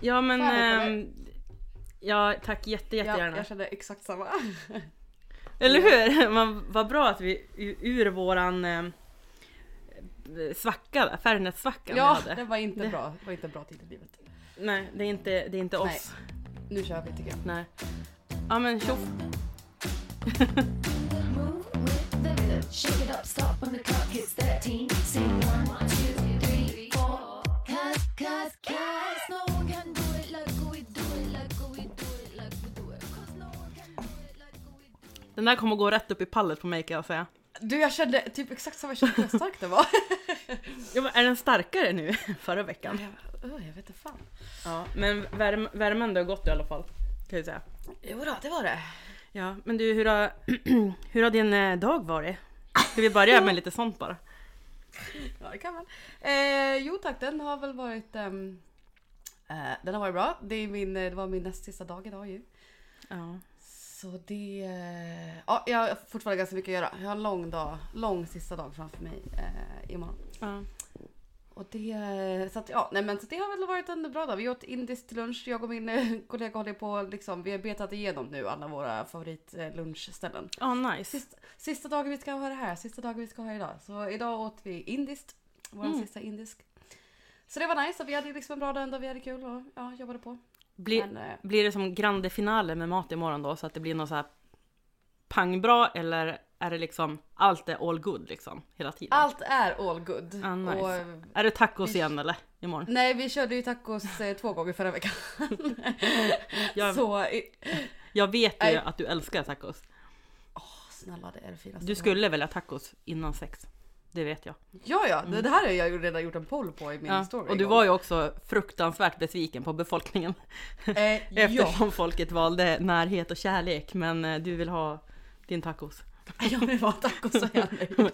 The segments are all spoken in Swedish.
Ja men... Ehm, ja tack jätte, Ja, jättegärna. jag kände exakt samma. Eller hur? Man, vad bra att vi ur våran eh, svacka, Fernet-svackan Ja, det var inte Det- bra. Det var inte bra tid i livet. Nej, det är inte, det är inte Nej. oss. Nu kör vi tycker jag. Nej. Ja men tjoff. Move with the rhythm. Den där kommer gå rätt upp i pallet på mig kan jag säga. Du jag kände typ exakt samma känsla hur stark det var. Ja, men är den starkare nu förra veckan? jag, oh, jag vet inte fan. Ja, men värm, värmen har gått i alla fall. Kan jag säga. Jo då, det var det. Ja, men du hur har, hur har din eh, dag varit? Ska vi börja med lite sånt bara? Ja det kan man. Eh, jo tack, den har väl varit ehm, eh, Den har varit bra. Det, är min, eh, det var min näst sista dag idag ju. Ja. Så det... eh, Ja, jag har fortfarande ganska mycket att göra. Jag har en lång dag, lång sista dag framför mig eh, imorgon. ja. Och det, så att, ja, nej men så det har väl varit en bra dag. Vi åt indiskt till lunch. Jag och min eh, kollega håller på liksom, vi har betat igenom nu alla våra favoritlunchställen. Ja, nice. Sista, sista dagen vi ska ha det här, sista dagen vi ska ha idag. Så idag åt vi indiskt, vår Mm. sista indisk. Så det var nice och vi hade liksom en bra dag ändå, vi hade kul och ja, jobbade på. Blir, Men, eh, blir det som grande finale med mat imorgon då? Så att det blir något så här pangbra eller är det liksom allt är all good liksom hela tiden? allt är all good. Ah, nice. och, eh, Är det tacos vi- igen eller? Imorgon? nej, vi körde ju tacos eh, två gånger förra veckan. Jag, Så jag vet ju Nej. att du älskar tacos. snälla, det är det finaste. Du skulle välja tacos innan sex. Det vet jag. Ja, ja, det, det här har jag ju redan gjort en poll på i min Ja. story. Och du var ju också fruktansvärt besviken på befolkningen. eh, ja. Eftersom folket valde närhet och kärlek. Men eh, du vill ha din tacos. Jag vill ha tacos och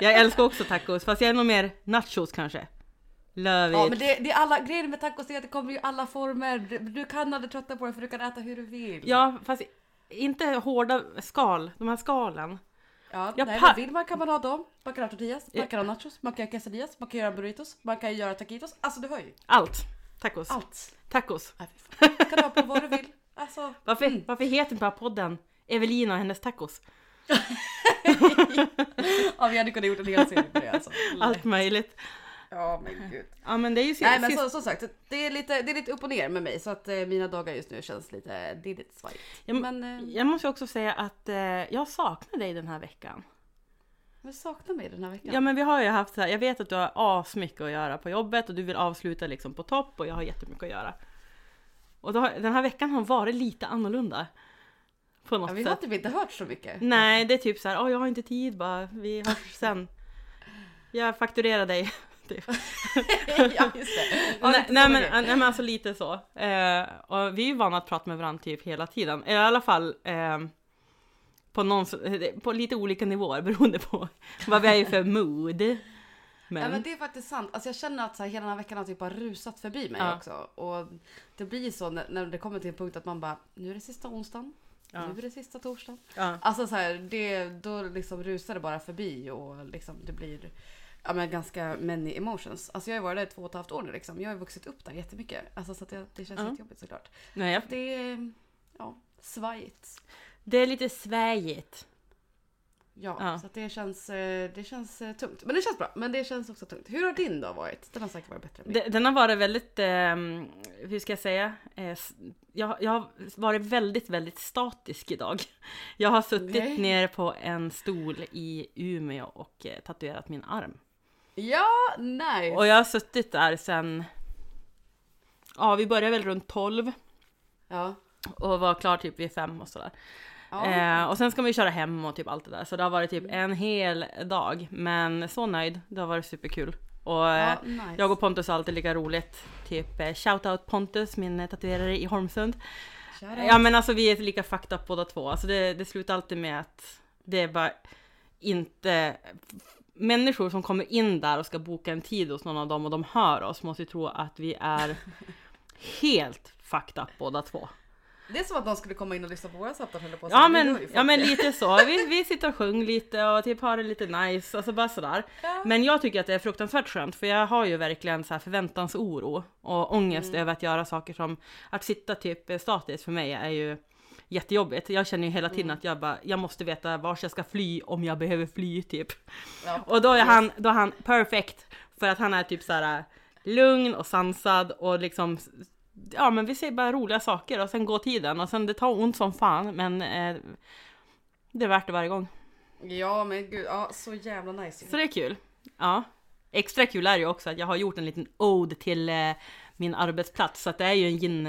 jag älskar också tacos, fast jag är nog mer nachos kanske. Love Ja it. men det, det är alla grejer med tacos är att det kommer i alla former. Du, du kan aldrig trötta på det för du kan äta hur du vill. Ja, fast inte hårda skal, de här skalen. Ja jag nej, men vill man kan man ha dem. Man kan ha tortillas, man kan ha nachos, man kan ha quesadillas, man kan göra burritos, man kan göra taquitos. Alltså du hör ju. Allt. Tacos. Allt. Tacos. Nej, kan du ha på vad du vill. Alltså. Varför, Mm. varför heter bara podden Evelina och hennes tacos? Ja vi hade kunnat gjort en hel serie på det alltså. Allt möjligt. Ja men gud. Ja men det är ju sist, Nej men så, som sagt, det är, lite, det är lite upp och ner med mig så att eh, mina dagar just nu känns lite, det är lite svajigt. Ja, men- Men eh, Jag måste också säga att eh, jag saknar dig den här veckan. jag saknar mig den här veckan. Ja men vi har ju haft så här, jag vet att du har asmycket att göra på jobbet och du vill avsluta liksom på topp och jag har jättemycket att göra. Och då, den här veckan har varit lite annorlunda. På något Ja, vi har sätt. typ inte hört så mycket. Nej, det är typ så här, åh jag har inte tid bara, vi hörs sen. Jag fakturerar dig. Typ. ja just det. Ja, nej, nej, men, nej men alltså lite så. Eh, och vi är ju vana att prata med varandra typ hela tiden. I alla fall eh, på, någon, s- på lite olika nivåer beroende på vad vi är i för mood. Men, Ja, men det är faktiskt sant. Alltså jag känner att så här, hela den här veckan har typ bara rusat förbi mig Ja. också. Och det blir så när, när det kommer till en punkt att man bara, nu är det sista onsdagen. Ja. Nu är det sista torsdagen. ja. Alltså så här, det, då liksom rusar det bara förbi och liksom det blir ja, men ganska many emotions. Alltså jag har ju varit där i två och ett halvt år nu liksom. Jag har ju vuxit upp där jättemycket. Alltså så att det, det känns Ja. jättejobbigt såklart. Nej, jag, Det är ja, svajigt. det är lite svajigt. Ja, Ja. så det känns, eh, det känns eh, tungt. Men det känns bra. Men det känns också tungt. Hur har din dag varit? Den har säkert varit bättre än min. De- Den har varit väldigt, eh, hur ska jag säga? Eh, jag, jag har varit väldigt, väldigt statisk idag. Jag har suttit Okej. ner på en stol i Umeå och eh, tatuerat min arm. Ja, nice! Och jag har suttit där sen, ja vi började väl runt 12 Ja. och var klar typ vid 5 och sådär. ja. Eh, och sen ska vi köra hem och typ allt det där. Så det har varit typ en hel dag. Men så nöjd, det har varit superkul. Och eh, ja, nice. jag och Pontus har alltid lika roligt. Typ eh, shoutout Pontus, min eh, tatuerare i Holmsund. Ja men alltså vi är lika fucked up båda två. Alltså det, det slutar alltid med att det är bara inte... Människor som kommer in där och ska boka en tid hos någon av dem och de hör oss måste ju tro att vi är helt fucked up båda två. Det är som att någon skulle komma in och lyssna på våra samtal höll på att Ja men, ja men lite så, vi, vi sitter och sjunger lite och typ har det lite nice, alltså bara sådär. Ja. Men jag tycker att det är fruktansvärt skönt för jag har ju verkligen så här förväntansoro och ångest Mm. över att göra saker som att sitta typ statiskt för mig är ju jättejobbigt. Jag känner ju hela tiden Mm. att jag bara, jag måste veta vart jag ska fly om jag behöver fly typ. Ja. Och då är han, då är han perfect för att han är typ så här lugn och sansad och liksom Ja men vi säger bara roliga saker och sen går tiden och sen det tar ont som fan men eh, det är värt det varje gång. Ja men gud, ja så jävla nice. Så det är kul. Ja. Extra kul är ju också att jag har gjort en liten ode till eh, min arbetsplats så att det är ju en gin,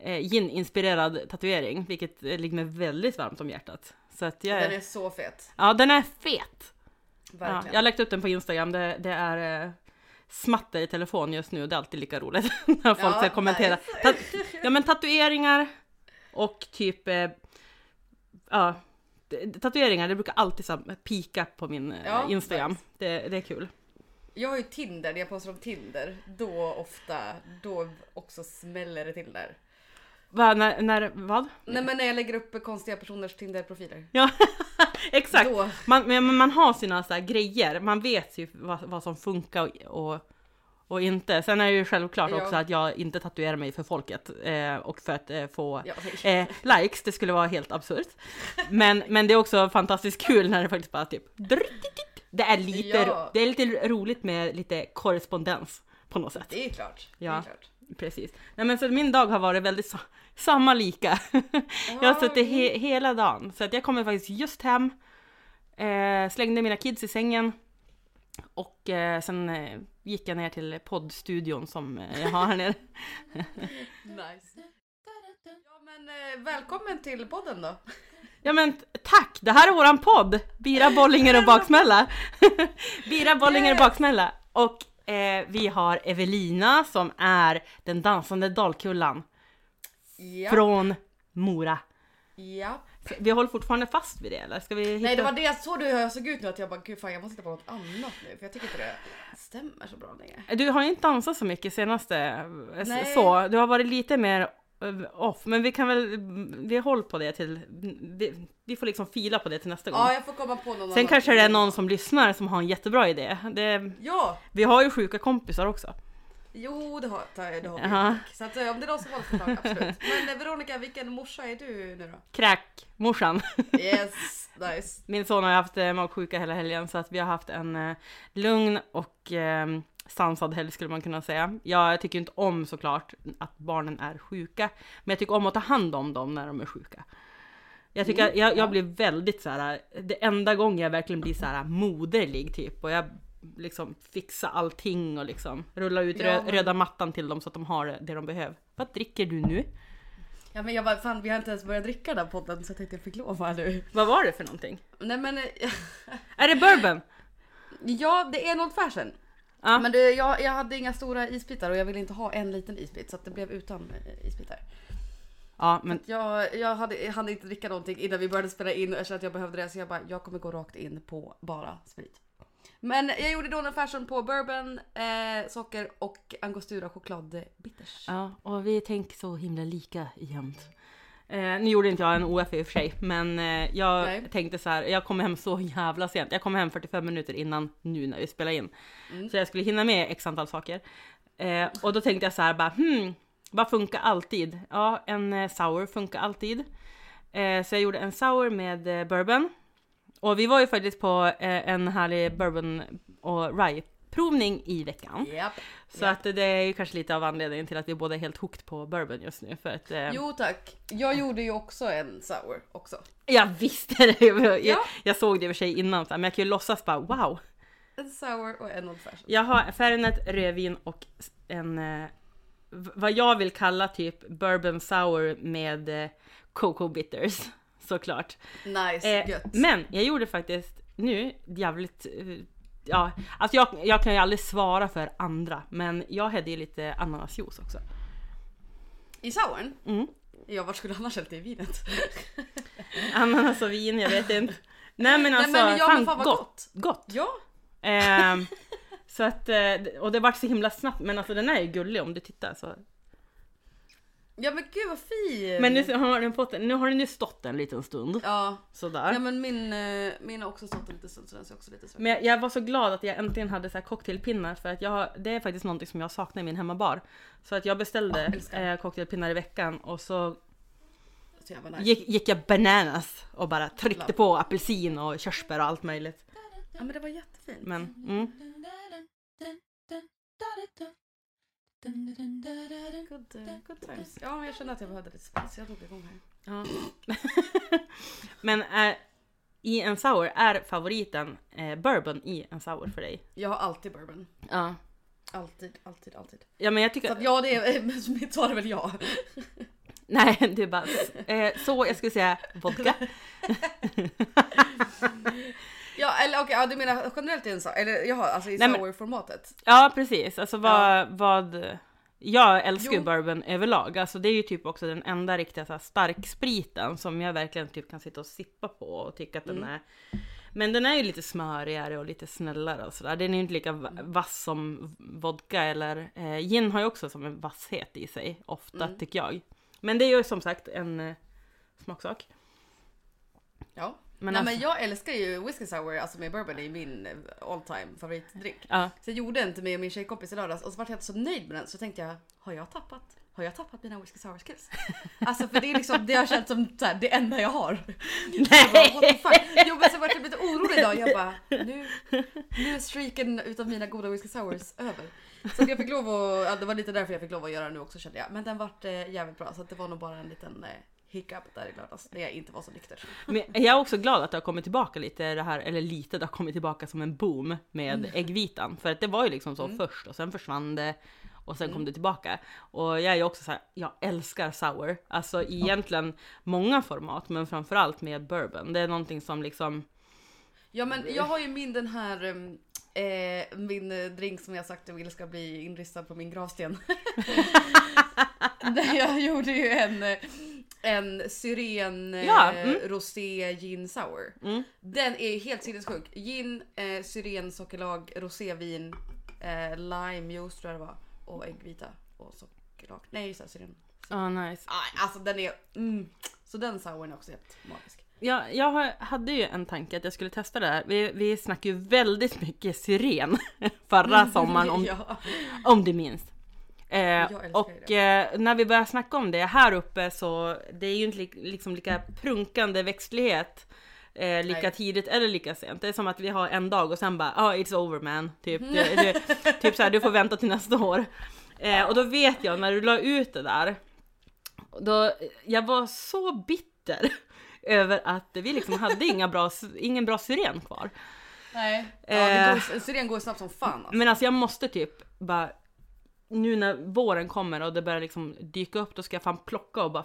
eh, gin-inspirerad tatuering vilket ligger mig väldigt varmt om hjärtat. Så att jag, Den är så fet. Ja den är fet! Ja, jag har lagt upp den på Instagram, det, det är eh, smatter i telefon just nu och det är alltid lika roligt när folk Ja, ska kommentera. nice. Ta- ja men tatueringar och typ eh, ja, tatueringar det brukar alltid så pika på min eh, Ja, Instagram. Det, det är kul. Jag har ju Tinder, när jag postar om Tinder, då ofta, då också smäller det till där. Va, när, när, vad? Nej men när jag lägger upp konstiga personers Tinder-profiler. Ja, exakt. Då, Man, men man har sina så grejer, man vet ju vad, vad som funkar och, och, och inte. Sen är det ju självklart Ja. också att jag inte tatuerar mig för folket eh, och för att eh, få ja, eh, likes, det skulle vara helt absurt. Men, men det är också fantastiskt kul när det faktiskt bara typ det är lite, Ja. det är lite roligt med lite korrespondens på något sätt. det är klart. Det är klart. Precis. Nej men så min dag har varit väldigt sa- samma lika. jag har suttit he- hela dagen. Så att jag kommer faktiskt just hem, eh, slängde mina kids i sängen och eh, sen eh, gick jag ner till poddstudion som eh, jag har här nere. Nice. Ja men eh, välkommen till podden då. Ja men tack! Det här är våran podd! Bira, Bollinger och Baksmälla. Bira, Bollinger och. Baksmälla. Och eh, vi har Evelina som är den dansande Dalkullan Ja. från Mora. ja. Vi håller fortfarande fast vid det eller? Ska vi hitta... Nej det var det såg hur jag såg ut nu att jag bara gud fan jag måste hitta på något annat nu för jag tycker inte det stämmer så bra längre. Du har ju inte dansat så mycket senaste eh, Nej. så. Du har varit lite mer off. Men vi kan väl, vi håller på det till, vi, vi får liksom fila på det till nästa gång. Ja jag får komma på någon Sen annan. kanske det är någon som lyssnar som har en jättebra idé. Det, Ja! vi har ju sjuka kompisar också. Jo det har, det har vi. Tack. Så att, eh, om det är någon som har ett förslag, absolut. Men eh, Veronica, vilken morsa är du nu då? Kräkmorsan. Yes, nice. Min son har haft eh, magsjuka hela helgen så att vi har haft en eh, lugn och eh, sansad helg skulle man kunna säga. Jag tycker inte om såklart att barnen är sjuka, men jag tycker om att ta hand om dem när de är sjuka. Jag tycker Mm, jag, ja. jag blir väldigt så här. det enda gången jag verkligen blir så här moderlig typ och jag liksom fixar allting och liksom rullar ut Ja, men- röda mattan till dem så att de har det de behöver. Vad dricker du nu? Ja men jag bara fan vi har inte ens börjat dricka den här podden så jag tänkte jag fick lov här nu. Vad var det för någonting? Nej men eh, Är det bourbon? ja det är old fashion. Ja. Men det, jag, jag hade inga stora isbitar och jag ville inte ha en liten isbit så att det blev utan eh, isbitar. Ja, men Jag, jag hade, jag hann inte dricka någonting innan vi började spela in och jag kände att jag behövde det så jag bara jag kommer gå rakt in på bara sprit. Men jag gjorde då en fashion på bourbon, eh, socker och angostura chokladbitters. Ja, och vi tänker så himla lika jämt. Eh, nu gjorde inte jag en OF i och för sig, men eh, jag Nej. tänkte så här, jag kom hem så jävla sent. Jag kom hem 45 minuter innan nu när vi spelar in. Mm. Så jag skulle hinna med x antal saker. Eh, och då tänkte jag så här bara, hmm, vad funkar alltid? Ja, en eh, sour funkar alltid. Eh, så jag gjorde en sour med eh, bourbon. Och vi var ju faktiskt på en härlig bourbon och rye provning i veckan. Japp. Så Ja. att det är ju kanske lite av anledningen till att vi båda är helt hooked på bourbon just nu. För att, eh, Jo tack. Jag gjorde ju också en sour också. Jag visste det! Jag, Ja. jag såg det i och för sig innan, men jag kan ju låtsas bara wow. En sour och en old fashion. Jag har Fernet, rödvin och en, eh, vad jag vill kalla typ bourbon sour med eh, cocoa bitters. Såklart. Nice, Eh, gött. men jag gjorde faktiskt nu jävligt, eh, ja, alltså jag, jag kan ju aldrig svara för andra, men jag hade ju lite ananasjuice också. I souren? Mm. Ja, vart skulle annars hällt det i vinet? Ananas och vin, jag vet inte. Nej men alltså, Nej, men ja, fan, men fan gott. gott. Gott. Ja, Ehm, så att, eh, och det vart så himla snabbt, men alltså den är ju gullig om du tittar så. Ja men gud vad fin! Men nu har den fått, nu har den ju stått en liten stund. Ja, Sådär. ja men min, eh, min har också stått en liten stund så den ser också lite så. Men jag, jag var så glad att jag äntligen hade så här cocktailpinnar för att jag har, det är faktiskt någonting som jag saknar i min hemmabar. Så att jag beställde Ja, eh, cocktailpinnar i veckan och så så nice. gick, gick jag bananas och bara tryckte Love. på apelsin och körsbär och allt möjligt. Ja men det var jättefint. Men mm, Good, good times. Ja jag kände att jag behövde lite spice, jag drog igång här. ja. Men är, i en sour, är favoriten eh, bourbon i en sour för dig? Jag har alltid bourbon. Ja. Alltid, alltid, alltid. Ja men jag Så tycker, att ja det är, mitt svar är väl ja. nej är bara, eh, så jag skulle säga vodka. Ja eller okej, ja, du menar generellt i en sour, eller jaha alltså i sour-formatet? Ja precis, alltså vad, vad jag älskar ju bourbon överlag, alltså det är ju typ också den enda riktiga så här, starkspriten som jag verkligen typ kan sitta och sippa på och tycka att den Mm. är Men den är ju lite smörigare och lite snällare och sådär. Den är ju inte lika Mm. vass som vodka eller eh, gin har ju också som en vasshet i sig ofta Mm. tycker jag. Men det är ju som sagt en eh, smaksak. Ja. Men Nej alltså, men jag älskar ju whisky sour, alltså med bourbon, det är min eh, all time favoritdrink. ja. Så jag gjorde en till mig och min tjejkompis i lördags och så var jag inte så nöjd med den så tänkte jag, har jag tappat? Har jag tappat mina whisky sour skills? Alltså för det är liksom, det har känts som så här, det enda jag har. Jag bara? Jo men så vart jag lite orolig idag, jag bara, nu, nu är streaken utav mina goda whisky sours över. Så jag fick lov att, ja, det var lite därför jag fick lov att göra det nu också kände jag. Men den vart eh, jävligt bra så det var nog bara en liten eh, hiccup där i lördags när jag inte var så nykter. Men jag är också glad att det har kommit tillbaka lite det här, eller lite, det har kommit tillbaka som en boom med äggvitan. För att det var ju liksom så Mm. först och sen försvann det och sen kom det tillbaka. Och jag är ju också så här, jag älskar sour. Alltså egentligen många format men framförallt med bourbon. Det är någonting som liksom, Ja men jag har ju min den här um, eh, min eh, drink som jag sagt jag vill ska bli inristad på min gravsten. Jag gjorde ju en eh, en syren eh, Ja, mm. rosé gin sour. mm, Den är helt sinnessjuk. Gin, eh, syren, sockerlag, rosévin, eh, lime juice tror jag det var och äggvita och sockerlag. Nej just det, syren. ah nice. Ah, alltså den är mm. Så den souren är också helt magisk. Jag, jag hade ju en tanke att jag skulle testa det här. Vi, vi snackade ju väldigt mycket syren förra sommaren om, ja. om du minns. Eh, och eh, när vi började snacka om det här uppe så det är ju inte li, liksom lika prunkande växtlighet eh, lika Nej. tidigt eller lika sent. Det är som att vi har en dag och sen bara ah it's over man. Typ, det, det, typ så här, du får vänta till nästa år. Eh, och då vet jag när du la ut det där. Då, jag var så bitter över att vi liksom hade inga bra, ingen bra syren kvar. Nej. Ja, Eh. det går, syren går snabbt som fan alltså. Men alltså jag måste typ bara nu när våren kommer och det börjar liksom dyka upp då ska jag fan plocka och bara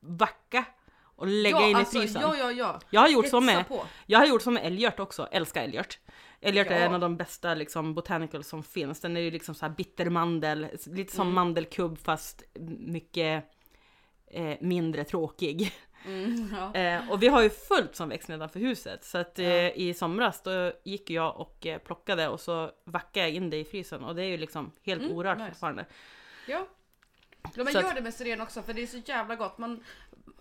vacka och lägga ja, in alltså, i frysen. Ja, ja, ja. Jag har gjort så med, på. jag har gjort så med älgört också, älskar älgört. Älgört är Ja. en av de bästa liksom botanicals som finns. Den är ju liksom så här bittermandel, lite som Mm. mandelkubb fast mycket eh, mindre tråkig. Mm, ja. Eh, och vi har ju fullt som växt nedanför huset så att eh, Ja. i somras då gick jag och eh, plockade och så vackade jag in det i frysen och det är ju liksom helt Mm, orört nice. fortfarande. ja. ja men Så gör att- det med syren också för det är så jävla gott. Man,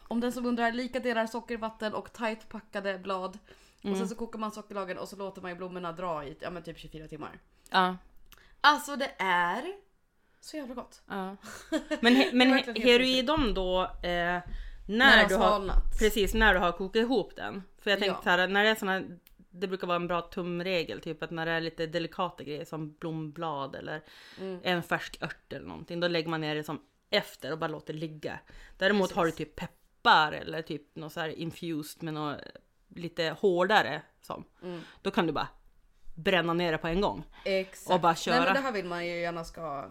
om den som undrar, lika delar socker, vatten och tight packade blad. Och Mm. sen så kokar man sockerlagen och så låter man ju blommorna dra i ja, men typ 24 timmar. Ja, Alltså det är så jävla gott. ja. Men, he, men he, verkligen helt har du i dem då eh, när, du har svalnat. precis när du har kokat ihop den? För jag tänkte Ja. här, när det är såna det brukar vara en bra tumregel, typ att när det är lite delikata grejer som blomblad eller Mm. en färsk ört eller någonting, då lägger man ner det som efter och bara låter ligga. Däremot Precis. har du typ peppar eller typ något så här infused med något lite hårdare som. Mm. Då kan du bara bränna ner det på en gång. Exakt. Och bara Nej köra. men det här vill man ju gärna ska,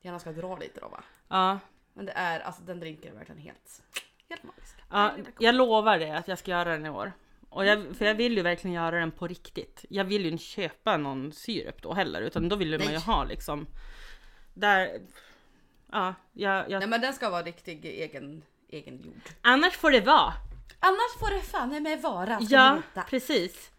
gärna ska dra lite då va. Ja, Men det är, alltså den drinken är verkligen helt, helt magisk. ja jag lovar det att jag ska göra den i år. Och jag, för jag vill ju verkligen göra den på riktigt. Jag vill ju inte köpa någon syrep då heller, utan då vill man ju Nej. ha liksom där. Ja, jag, jag, Nej men den ska vara riktig egen, egen jord. annars får det vara. Annars får det fan med vara. ska Ja, precis.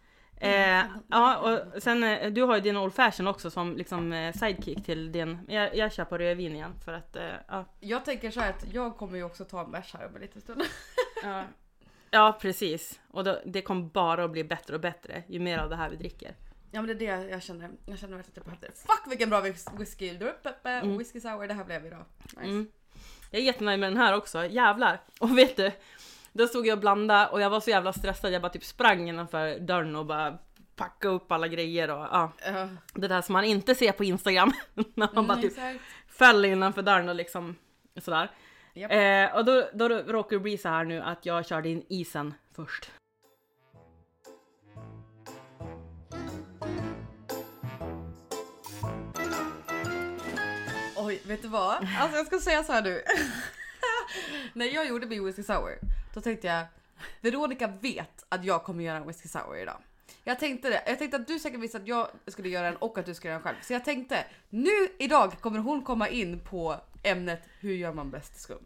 Eh, ja, och sen eh, du har ju din Old Fashion också som liksom eh, sidekick till din. Jag, jag kör på rödvin igen för att eh, ja, Jag tänker så här att jag kommer ju också ta en bärs här om en liten stund. ja. Ja precis. Och då, det kommer bara att bli bättre och bättre ju mer av det här vi dricker. Ja men det är det jag känner. Jag känner verkligen att jag behövde. Fuck vilken bra whis- whisky! Mm. Whisky sour, det här blev idag. Nice. Mm. Jag är jättenöjd med den här också, jävlar! Och vet du, då stod jag och blandade och jag var så jävla stressad, jag bara typ sprang innanför dörren och bara packade upp alla grejer och ja, Ja. det där som man inte ser på Instagram. När man bara Mm, typ exakt. föll innanför dörren och liksom sådär. Japp. Eh, och då, då råkar det bli så här nu att jag körde in isen först. Oj, vet du vad? Alltså jag ska säga så här nu. När jag gjorde min whisky sour, då tänkte jag Veronica vet att jag kommer göra en whisky sour idag. Jag tänkte det. Jag tänkte att du säkert visste att jag skulle göra den och att du skulle göra den själv. Så jag tänkte nu idag kommer hon komma in på ämnet hur gör man bäst skum?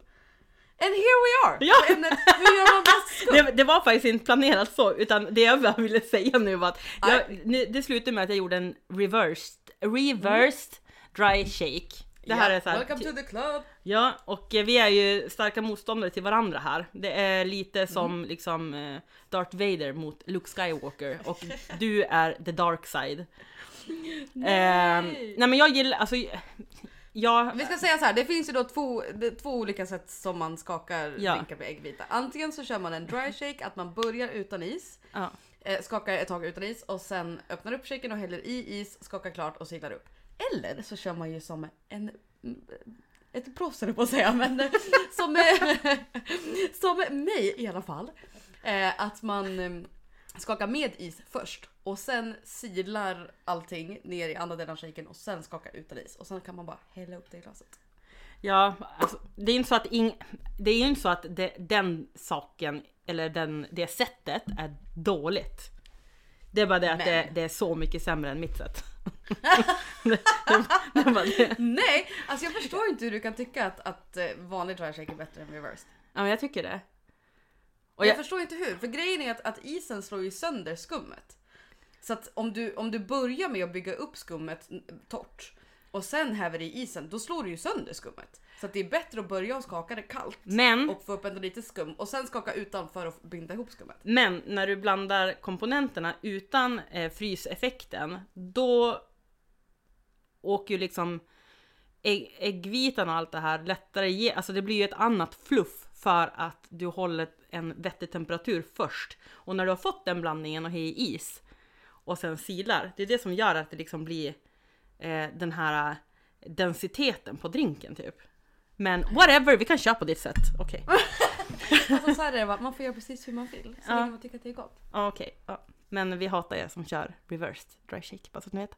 And here we are! Ja. Ämnet hur gör man bäst skum? Det, det var faktiskt inte planerat så, utan det jag bara ville säga nu var att jag, nu, det slutade med att jag gjorde en reversed, reversed dry shake. Det här Ja, är så här, Welcome to the club! Ja, och eh, vi är ju starka motståndare till varandra här. Det är lite som Mm. liksom eh, Darth Vader mot Luke Skywalker och du är the dark side. Nej, nej men jag gillar, alltså jag, Vi ska säga så här, det finns ju då två, två olika sätt som man skakar Ja. drinkar med äggvita. Antingen så kör man en dry shake, att man börjar utan is, ja, eh, skakar ett tag utan is och sen öppnar upp shaken och häller i is, skakar klart och seglar upp. Eller så kör man ju som en ett proffs höll jag på att säga, men som, som mig i alla fall. Eh, att man eh, skakar med is först och sen silar allting ner i andra delen av shaken och sen skakar utan is och sen kan man bara hälla upp det i glaset. ja alltså, det är inte så att ing, det är ju inte så att det, den saken eller den, det sättet är dåligt. Det är bara det att det, det är så mycket sämre än mitt sätt. det, det. Nej, alltså jag förstår inte hur du kan tycka att, att eh, vanlig dry shake är bättre än reversed. Ja, men jag tycker det. Och jag, jag, förstår inte hur, för grejen är att, att isen slår ju sönder skummet. Så att om du, om du börjar med att bygga upp skummet torrt och sen häver i isen, då slår du ju sönder skummet. Så det är bättre att börja och skaka det kallt men och få upp ändå lite skum och sen skaka utan för att binda ihop skummet. Men när du blandar komponenterna utan eh, fryseffekten, då åker ju liksom ägg, äggvitan och allt det här lättare ge, alltså det blir ju ett annat fluff för att du håller en vettig temperatur först. Och när du har fått den blandningen och har i is och sen silar, det är det som gör att det liksom blir eh, den här densiteten på drinken typ. Men whatever, vi kan köra på ditt sätt. Okej. Alltså så här är det va, man får göra precis hur man vill. Så Ja. länge man tycker att det är gott. Ja, okej. Ja. Men vi hatar er som kör reversed dry shake, bara så att ni vet.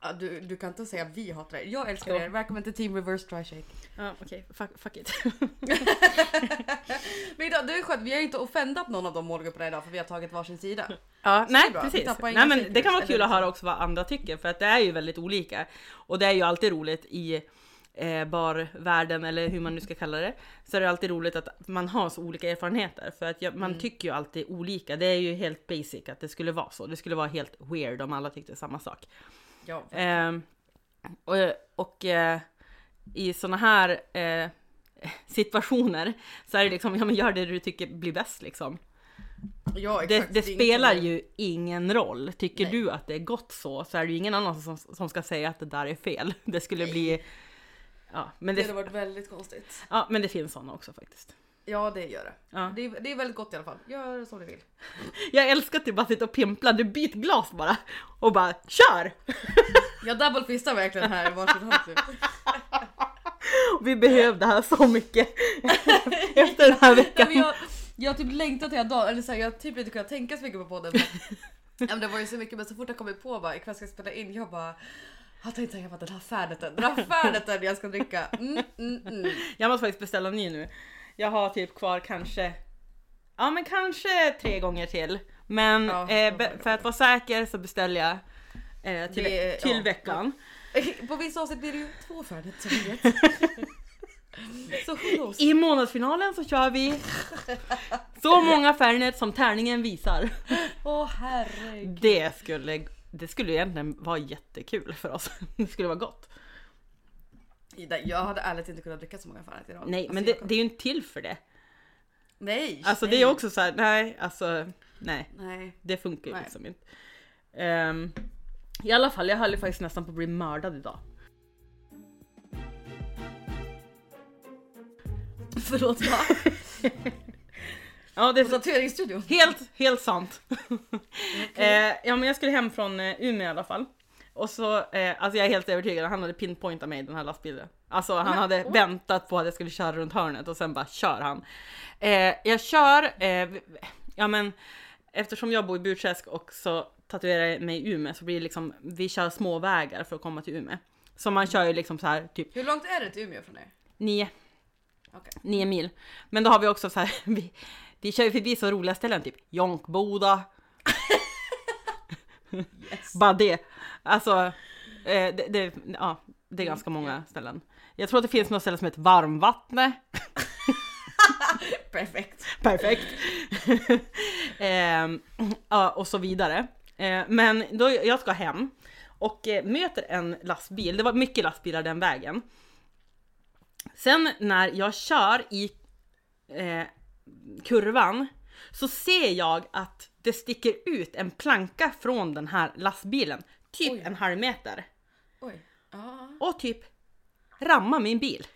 Ja, du, du kan inte säga vi hatar det. Jag älskar Jo. er. Välkommen till Team Reverse Dry Shake. Ja, okej. Fuck, fuck it. Idag, det är skönt, vi har inte offendat någon av de målgrupperna idag för vi har tagit varsin sida. Ja, det nej. Vi precis. Nej men det kan vara kul att liksom. höra också vad andra tycker för att det är ju väldigt olika. Och det är ju alltid roligt i eh, barvärlden eller hur man nu ska kalla det. Så är det alltid roligt att man har så olika erfarenheter för att jag, man Mm. tycker ju alltid olika. Det är ju helt basic att det skulle vara så. Det skulle vara helt weird om alla tyckte samma sak. Ja, Ehm, och och eh, i såna här eh, situationer så är det liksom, ja men gör det du tycker blir bäst liksom. ja Det, det spelar ju ingen roll. Tycker Nej. du att det är gott så, så är det ju ingen annan som, som ska säga att det där är fel. Det skulle bli... Ja men Det hade det, varit väldigt konstigt. ja, men det finns såna också faktiskt. Ja det gör det. Ja. Det, är, det är väldigt gott i alla fall. Gör som ni vill. Jag älskar att du bara sitter och pimplar, du byt glas bara och bara KÖR! Jag double fistar verkligen här varsin hand typ. Vi behövde det här så mycket efter den här Nej, veckan. men jag, jag har typ längtat hela dagen, eller så här, jag typ inte kunnat tänka så mycket på podden. Ja, men det var ju så mycket men så fort jag kommit på bara ikväll ska jag spela in, jag bara jag tänkte tänka på den här färdigheten, den här färdigheten jag ska dricka. Mm, mm, mm. Jag måste faktiskt beställa en ny nu. Jag har typ kvar kanske, ja men kanske tre gånger till. Men Ja, eh, för att vara säker så beställer jag eh, till, Det- till ja. veckan. På vissa avsnitt blir det ju två färdigheter som ni vet. Så who knows? i månadsfinalen så kör vi så många Fernet som tärningen visar. Åh herregud. Det skulle, det skulle egentligen vara jättekul för oss. Det skulle vara gott. Ida, jag hade ärligt inte kunnat dricka så många Fernet idag. Nej, Alltså, men det, det är ju inte till för det. Nej! Alltså nej. det är också så här, nej, alltså nej, Nej. det funkar ju liksom inte. Ehm, I alla fall, jag höll ju faktiskt nästan på att bli mördad idag. Förlåt va? Ja, det På tatueringsstudion? Helt, helt sant. eh, ja men jag skulle hem från eh, Umeå i alla fall. Och så, eh, alltså jag är helt övertygad, han hade pinpointat mig den här lastbilen. Alltså han hade åh. väntat på att jag skulle köra runt hörnet och sen bara kör han. Eh, jag kör, eh, ja men eftersom jag bor i Burträsk och så tatuerar mig i Umeå så blir det liksom, vi kör små vägar för att komma till Umeå. Så man kör ju liksom så här typ Hur långt är det till Umeå från er? nio, Okej. nio mil. Men då har vi också så här, vi, vi kör ju förbi så roliga ställen, typ Jonkboda, Yes. Bara det. Alltså, eh, det, det, ja, det är ganska många ställen. Jag tror att det finns något ställe som heter Varmvattne. Perfekt. Perfekt. Ja, och så vidare. Eh, men då, jag ska hem och eh, möter en lastbil. Det var mycket lastbilar den vägen. Sen när jag kör i eh, kurvan så ser jag att det sticker ut en planka från den här lastbilen. Typ Oj. en halv meter. Oj. Ja. Och typ rammar min bil.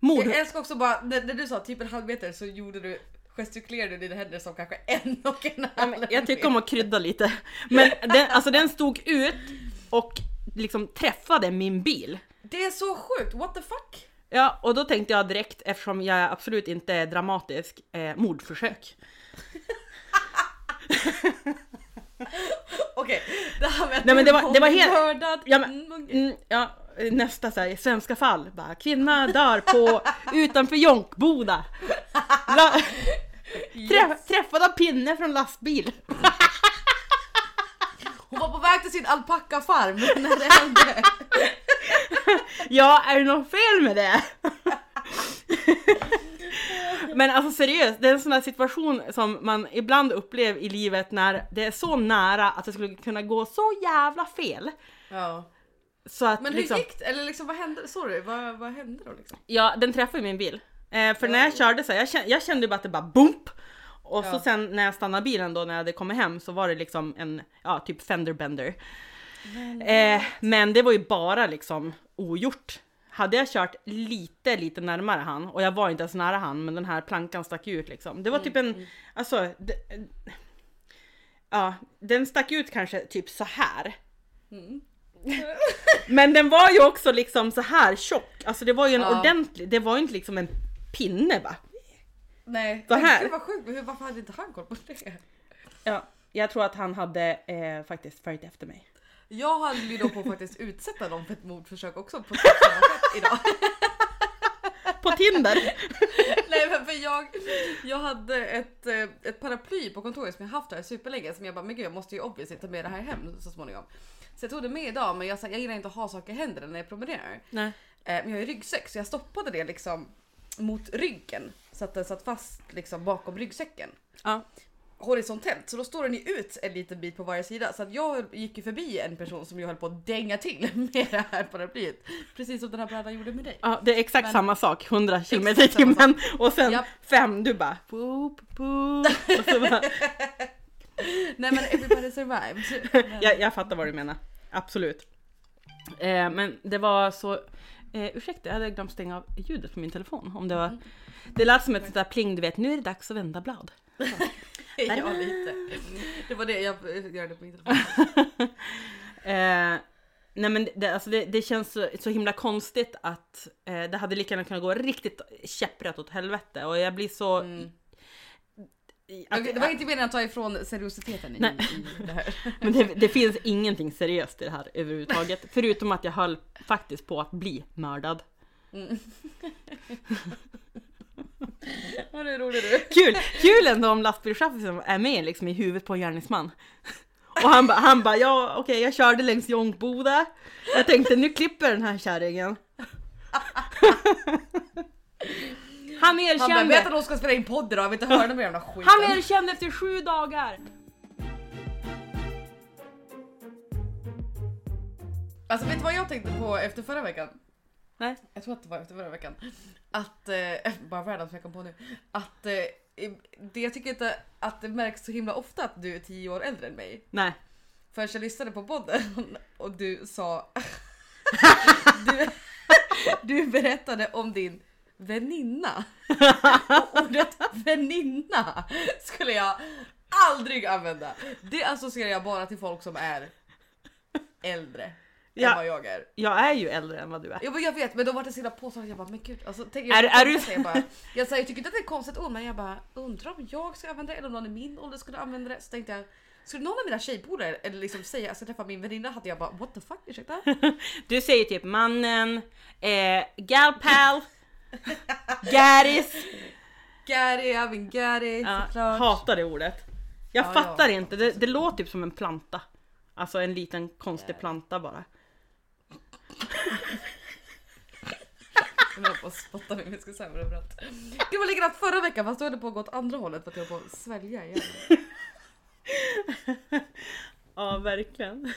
Mord... Jag älskar också bara, när, när du sa typ en halv meter så gjorde du gestikulerade du dina händer som kanske en och en halv Ja, Jag tycker om att krydda lite. Men den, alltså den stod ut och liksom träffade min bil. Det är så sjukt, what the fuck? Ja, och då tänkte jag direkt, eftersom jag absolut inte är dramatisk, eh, mordförsök. Okej, det här med att Nej, men du det var- det var helt- mördad. Ja, men-. Mm, ja, nästa så här, svenska fall. Bara, kvinna dör på utanför Jonkboda. La, trä, träffad av pinne från lastbil. Hon var på väg till sin alpackafarm när det hände. Ja, är det något fel med det? Men alltså seriöst, det är en sån där situation som man ibland upplever i livet när det är så nära att det skulle kunna gå så jävla fel. Ja. Så att Men hur liksom, gick det? Eller liksom vad hände? Sorry, vad, vad hände då liksom? ja den träffade min bil. Eh, för när jag körde så här, jag kände, jag kände bara att det bara boomp! Och så Ja. sen när jag stannade bilen då när jag hade kommit hem så var det liksom en, ja typ fenderbender. Eh, men det var ju bara liksom ogjort. Hade jag kört lite, lite närmare han och jag var inte ens nära han men den här plankan stack ut liksom. Det var typ en, alltså, det, ja, den stack ut kanske typ så här. Mm. Men den var ju också liksom så här tjock, alltså det var ju en Ja. ordentlig, det var ju inte liksom en pinne va? Nej, Så men här. Gud vad sjukt, Hur- varför hade inte han koll på det? Ja, jag tror att han hade eh, faktiskt följt efter mig. Jag höll ju då på att faktiskt utsätta dem för ett mordförsök också på samma sätt idag. På Tinder! Nej men för jag, jag hade ett, eh, ett paraply på kontoret som jag haft här superlänge som jag bara, men gud jag måste ju obviously ta med det här hem så småningom. Så jag tog det med idag men jag, jag gillar inte att ha saker i händerna när jag promenerar. Nej. Eh, Men jag har ju ryggsäck så jag stoppade det liksom mot ryggen så att den satt fast liksom bakom ryggsäcken. Ja. Horisontellt så då står den ju ut en liten bit på varje sida så att jag gick ju förbi en person som jag höll på att dänga till med det här paraplyet. Precis som den här brädan gjorde med dig. Ja, det är exakt Men- samma sak, 100 km i timmen och sen Japp. fem, du bara boop, boop. Och så bara, Nej men everybody survived. Men- jag, jag fattar vad du menar, absolut. Eh, men det var så, eh, ursäkta jag hade glömt stänga av ljudet på min telefon. Om det var, det lät som ett sånt där pling, du vet nu är det dags att vända blad. ja lite. Det var det jag gör det på min telefon. Eh, nej men det, alltså det, det känns så, så himla konstigt att eh, det hade lika gärna kunnat gå riktigt käpprätt åt helvete och jag blir så... Mm. Att- Det var inte meningen att ta ifrån seriositeten i, i det här. Men det, det finns ingenting seriöst i det här överhuvudtaget. Förutom att jag höll faktiskt på att bli mördad. Mm. Det är roligt du. Kul! Kul ändå om lastbilschauffören är med liksom i huvudet på en gärningsman. Och han bara, han ba, ja okej jag körde längs Jonkboda. Jag tänkte nu klipper den här kärringen. Han Han bara, erkände! vet att de ska spela in podd idag, jag vill inte höra den jävla skiten. Han erkände efter sju dagar! Alltså vet du vad jag tänkte på efter förra veckan? Nej. Jag tror att det var efter förra veckan. Att, eh, bara världens vecka på nu. Att eh, det, jag tycker inte att det märks så himla ofta att du är tio år äldre än mig. Nej. Förrän jag lyssnade på podden och du sa... du, du berättade om din väninna. Och ordet väninna skulle jag aldrig använda. Det associerar jag bara till folk som är äldre Ja. än vad jag är. Jag är ju äldre än vad du är. Ja, men jag vet, men då var det så himla påstående. Jag bara, men gud. Alltså, tänk, Är- jag, är du- jag, bara, jag, jag tycker inte att det är konstigt ord, men jag bara undrar om jag ska använda det eller om någon i min ålder skulle använda det. Så tänkte jag, skulle någon av mina tjejpolare eller liksom säga jag ska träffa min väninna hade jag bara what the fuck ursäkta? Du säger typ mannen, eh, galpal, Gary, jag min Gary Ja, såklart. hatar det ordet. Jag Ja, fattar ja. inte, det, det låter typ som en planta. Alltså en liten konstig planta bara. Jag höll på att spotta mig men jag ska säga överallt. Det var likadant förra veckan fast då höll det på att gå åt andra hållet för att jag höll på att svälja igen. Ja, verkligen.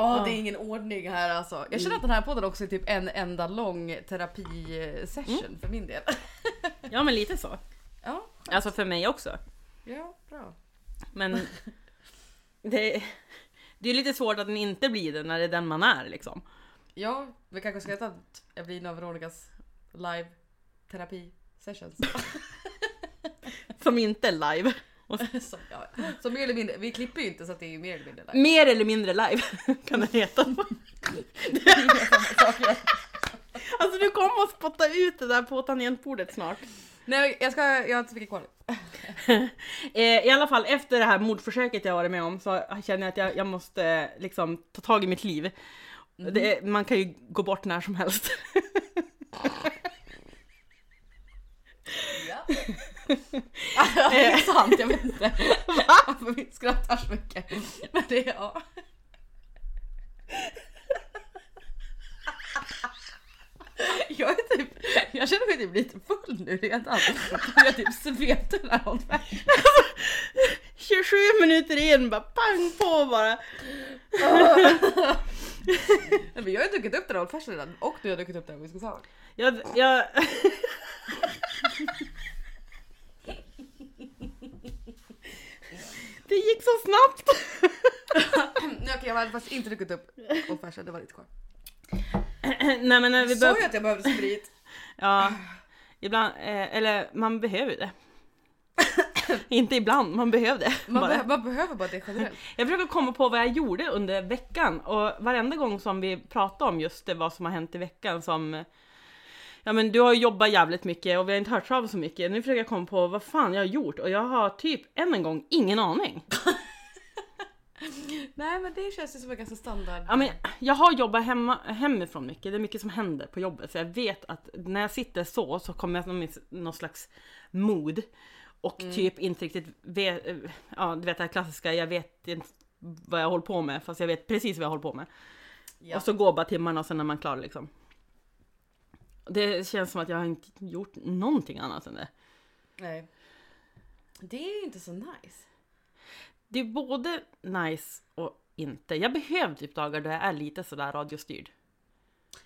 Ja det är ingen ordning här alltså. Jag känner att den här podden också är typ en enda lång terapisession för min del. Ja, men lite så. Ja, Alltså för mig också. ja bra. Men det, det är lite svårt att den inte blir det när det är den man är liksom. Ja, vi kanske ska heta att Evelina och Veronikas live terapi sessions. Som inte är live. Så, ja, så mer eller mindre, vi klipper ju inte så att det är mer eller mindre live. Mer eller mindre live kan det heta. Det. Alltså du kommer att spotta ut det där på tangentbordet snart. Nej jag ska, jag har inte så mycket kvar. Eh, I alla fall efter det här mordförsöket jag varit med om så känner jag att jag, jag måste eh, liksom ta tag i mitt liv. Det, är- man kan ju gå bort när som helst. Ja. Det är sant, jag vet inte varför vi skrattar så mycket. Men det är ja. Jag, är typ, jag känner mig typ lite full nu redan. Jag typ svepte den här Fashion. 27 minuter in, bara pang på bara. Men jag har ju druckit upp den här Old Fashion redan och du har druckit upp den whisky sour. Jag, jag... Det gick så snabbt! Okej jag hade faktiskt inte druckit upp Old Fashion, det var lite kvar. Nej men när vi Jag sa bör... ju att jag behövde sprit. Ja, ibland, eh, eller man behöver det. Inte ibland, man behöver det. Man, bara. be- man behöver bara det generellt. Jag försöker komma på vad jag gjorde under veckan och varenda gång som vi pratar om just det, vad som har hänt i veckan som Ja men du har ju jobbat jävligt mycket och vi har inte hört av så mycket. Nu försöker jag komma på vad fan jag har gjort och jag har typ än en gång ingen aning. Nej men det känns ju som en ganska standard. Ja, men jag har jobbat hemma, hemifrån mycket, det är mycket som händer på jobbet så jag vet att när jag sitter så så kommer jag i någon slags mood och typ inte riktigt vet, ja du vet det här klassiska, jag vet inte vad jag håller på med fast jag vet precis vad jag håller på med. Ja. Och så går bara timmarna och sen är man klar liksom. Det känns som att jag har inte gjort någonting annat än det. Nej. Det är ju inte så nice. Det är både nice och inte. Jag behöver typ dagar där jag är lite sådär radiostyrd.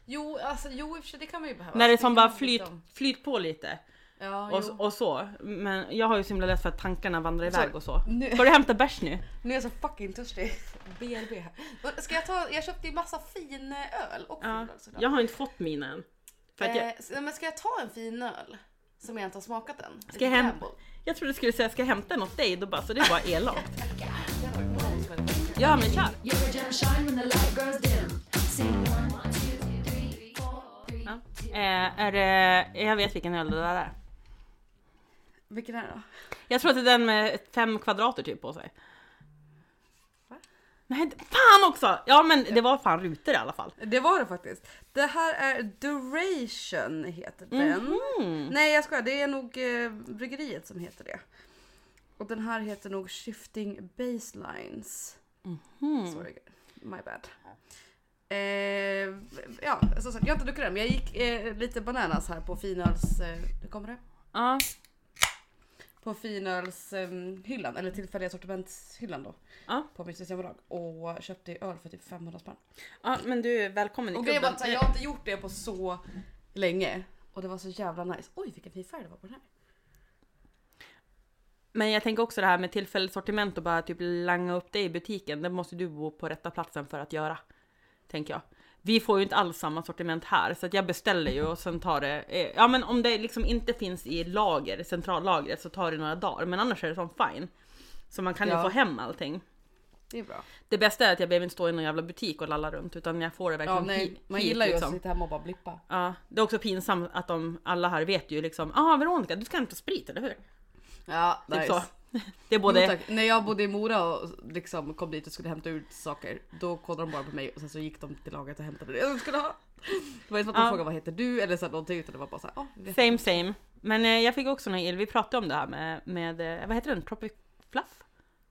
Jo, alltså jo i och för sig det kan man ju behöva. När det kan som bara man flyt, liksom- flyt på lite. Ja, Och, jo. och så. Men jag har ju så himla lätt för att tankarna vandrar Så- iväg och så. Nu, Ska du hämta bärs nu? nu är jag så fucking törstig. BRB här. Ska jag ta, jag köpte ju massa fin eh, öl och fin Ja, jag har inte fått mina än. För att jag, Eh, men ska jag ta en fin öl? Som jag inte har smakat än? Ska jag hem- jag trodde du skulle säga ska jag hämta den åt dig? Då bara, så det är bara elakt. Ja men kör! Ja. Eh, är det, jag vet vilken öl det där är. Vilken är det då? Jag tror att det är den med fem kvadrater typ på sig. Nej, fan också! Ja men det var fan rutor i alla fall. Det var det faktiskt. Det här är Duration heter den. Mm. Nej jag skojar, det är nog eh, bryggeriet som heter det. Och den här heter nog Shifting Baselines. Mm. Sorry, my bad. Eh, ja, som sagt, jag har inte druckit den men jag gick eh, lite bananas här på finöls... Eh, kommer det. Ja, På finölshyllan, hyllan, eller tillfälliga sortimentshyllan då. Ja. På mitt systembolag. Och köpte öl för typ 500 spänn. ja men du är välkommen i Och klubben. här, jag har inte gjort det på så länge. Och det var så jävla nice. Oj vilken fin färg det var på den här. Men jag tänker också det här med tillfälligt sortiment och bara typ langa upp det i butiken. Det måste du bo på rätta platsen för att göra. Tänker jag. Vi får ju inte alls samma sortiment här så att jag beställer ju och sen tar det. eh, Ja men om det liksom inte finns i lager, centrallagret så tar det några dagar. Men annars är det som fine. Så man kan ju Ja. få hem allting. Det är bra. Det bästa är att jag behöver inte stå i någon jävla butik och lalla runt utan jag får det Ja, verkligen nej, hi- man hit, gillar ju liksom. att sitta hemma och bara blippa. Ja, det är också pinsamt att de alla här vet ju liksom, ah Veronica du ska hämta sprit eller hur? Ja, Typ nice. så. Det är Jo, både, tack. När jag bodde i Mora och liksom kom dit och skulle hämta ut saker, då kollade de bara på mig och sen så gick de till lagret och hämtade det jag skulle ha. Det var inte som att de Ja. frågade vad heter du eller så någonting utan det var bara såhär, oh, same same. Men eh, jag fick också någon il, vi pratade om det här med, med eh, vad heter den? Tropic Fluff?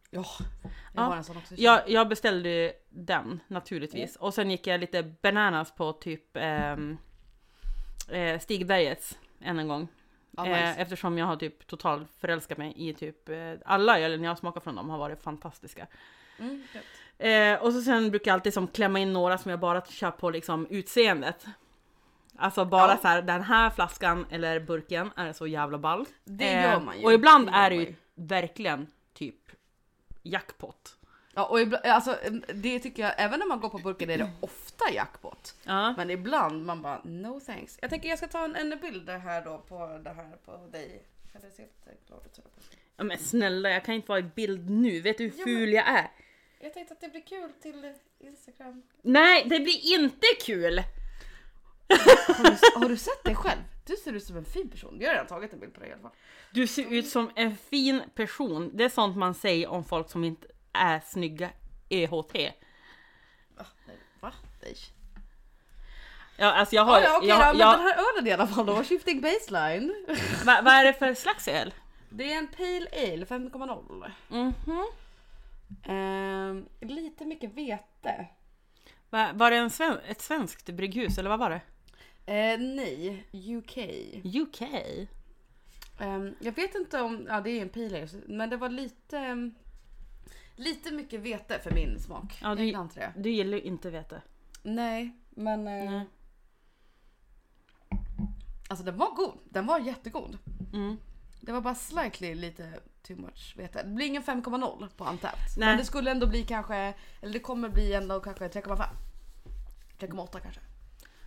Ja, jag Ja. har en sån också. Jag, jag beställde den naturligtvis och sen gick jag lite bananas på typ ehm, eh, Stigbergets än en gång. Ja, nice. Eftersom jag har typ total förälskat mig i typ eh, alla ölen jag smakat från dem har varit fantastiska. Mm. Eh, och så sen brukar jag alltid som klämma in några som jag bara kör på liksom utseendet. Alltså bara Ja. så här, den här flaskan eller burken är så jävla ball. Det gör man ju. Och ibland är det ju. verkligen typ jackpot. Ja, och ibland, alltså, det tycker jag, även när man går på burken är det ofta jackpot. Ja. Men ibland man bara no thanks. Jag tänker jag ska ta en, en bild här då på det här på dig. Det ut? ja men snälla jag kan inte vara i bild nu, vet du hur Ja, ful jag är? Jag tänkte att det blir kul till Instagram. Nej det blir inte kul! Har du, har du sett dig själv? Du ser ut som en fin person. Jag har redan tagit en bild på dig i alla fall. Du ser ut som en fin person. Det är sånt man säger om folk som inte är snygga EHT. Va? Nej, Va? Nej. Ja, alltså jag har... Ja, ja, okej jag, då, men jag, den här ölen i alla fall då. Shifting baseline. vad, vad är det för slags öl? Det är en Pale Ale 5,0. Mhm. Ehm, lite mycket vete. Va, var det en sven, ett svenskt brygghus eller vad var det? Eh, nej, UK. UK? Ehm, jag vet inte om, ja det är en Pale Ale, men det var lite ehm, Lite mycket vete för min smak. Ja, jag du- gillar inte det. Du gillar ju inte vete. Nej, men eh, Nej. alltså den var god. Den var jättegod. Mm. Det var bara slightly lite too much vete. Det blir ingen 5,0 på. Nej. Men det skulle ändå bli kanske, eller det kommer bli ändå kanske 3,5. 3,8 kanske.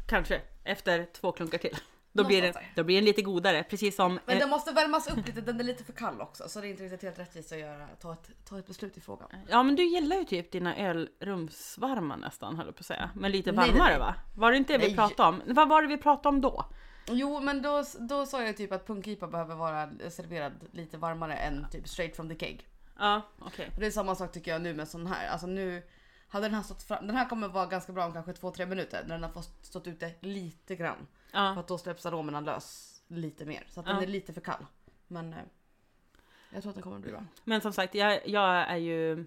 Kanske, efter två klunkar till. Då blir, där. då blir den lite godare, precis som... Men eh, den måste värmas upp lite, den är lite för kall också. Så det är inte riktigt helt rättvist att göra, ta, ett, ta ett beslut i frågan. Ja men du gillar ju typ dina öl rumsvarma nästan höll jag på att säga. Men lite Nej, nej, varmare nej. va? Var det inte det vi pratade om? Vad var det vi pratade om då? Jo men då, då sa jag typ att punkipa behöver vara serverad lite varmare än typ straight from the keg. Ja, okej. Och det är samma sak tycker jag nu med sån här. Alltså nu hade den här stått fram, den här kommer vara ganska bra om kanske 2-3 minuter när den har fått stått ute lite grann. För Ja. att då släpps aromerna lös lite mer. Så att Ja. den är lite för kall. Men eh, jag tror att den kommer bli bra. Men som sagt, jag, jag är ju...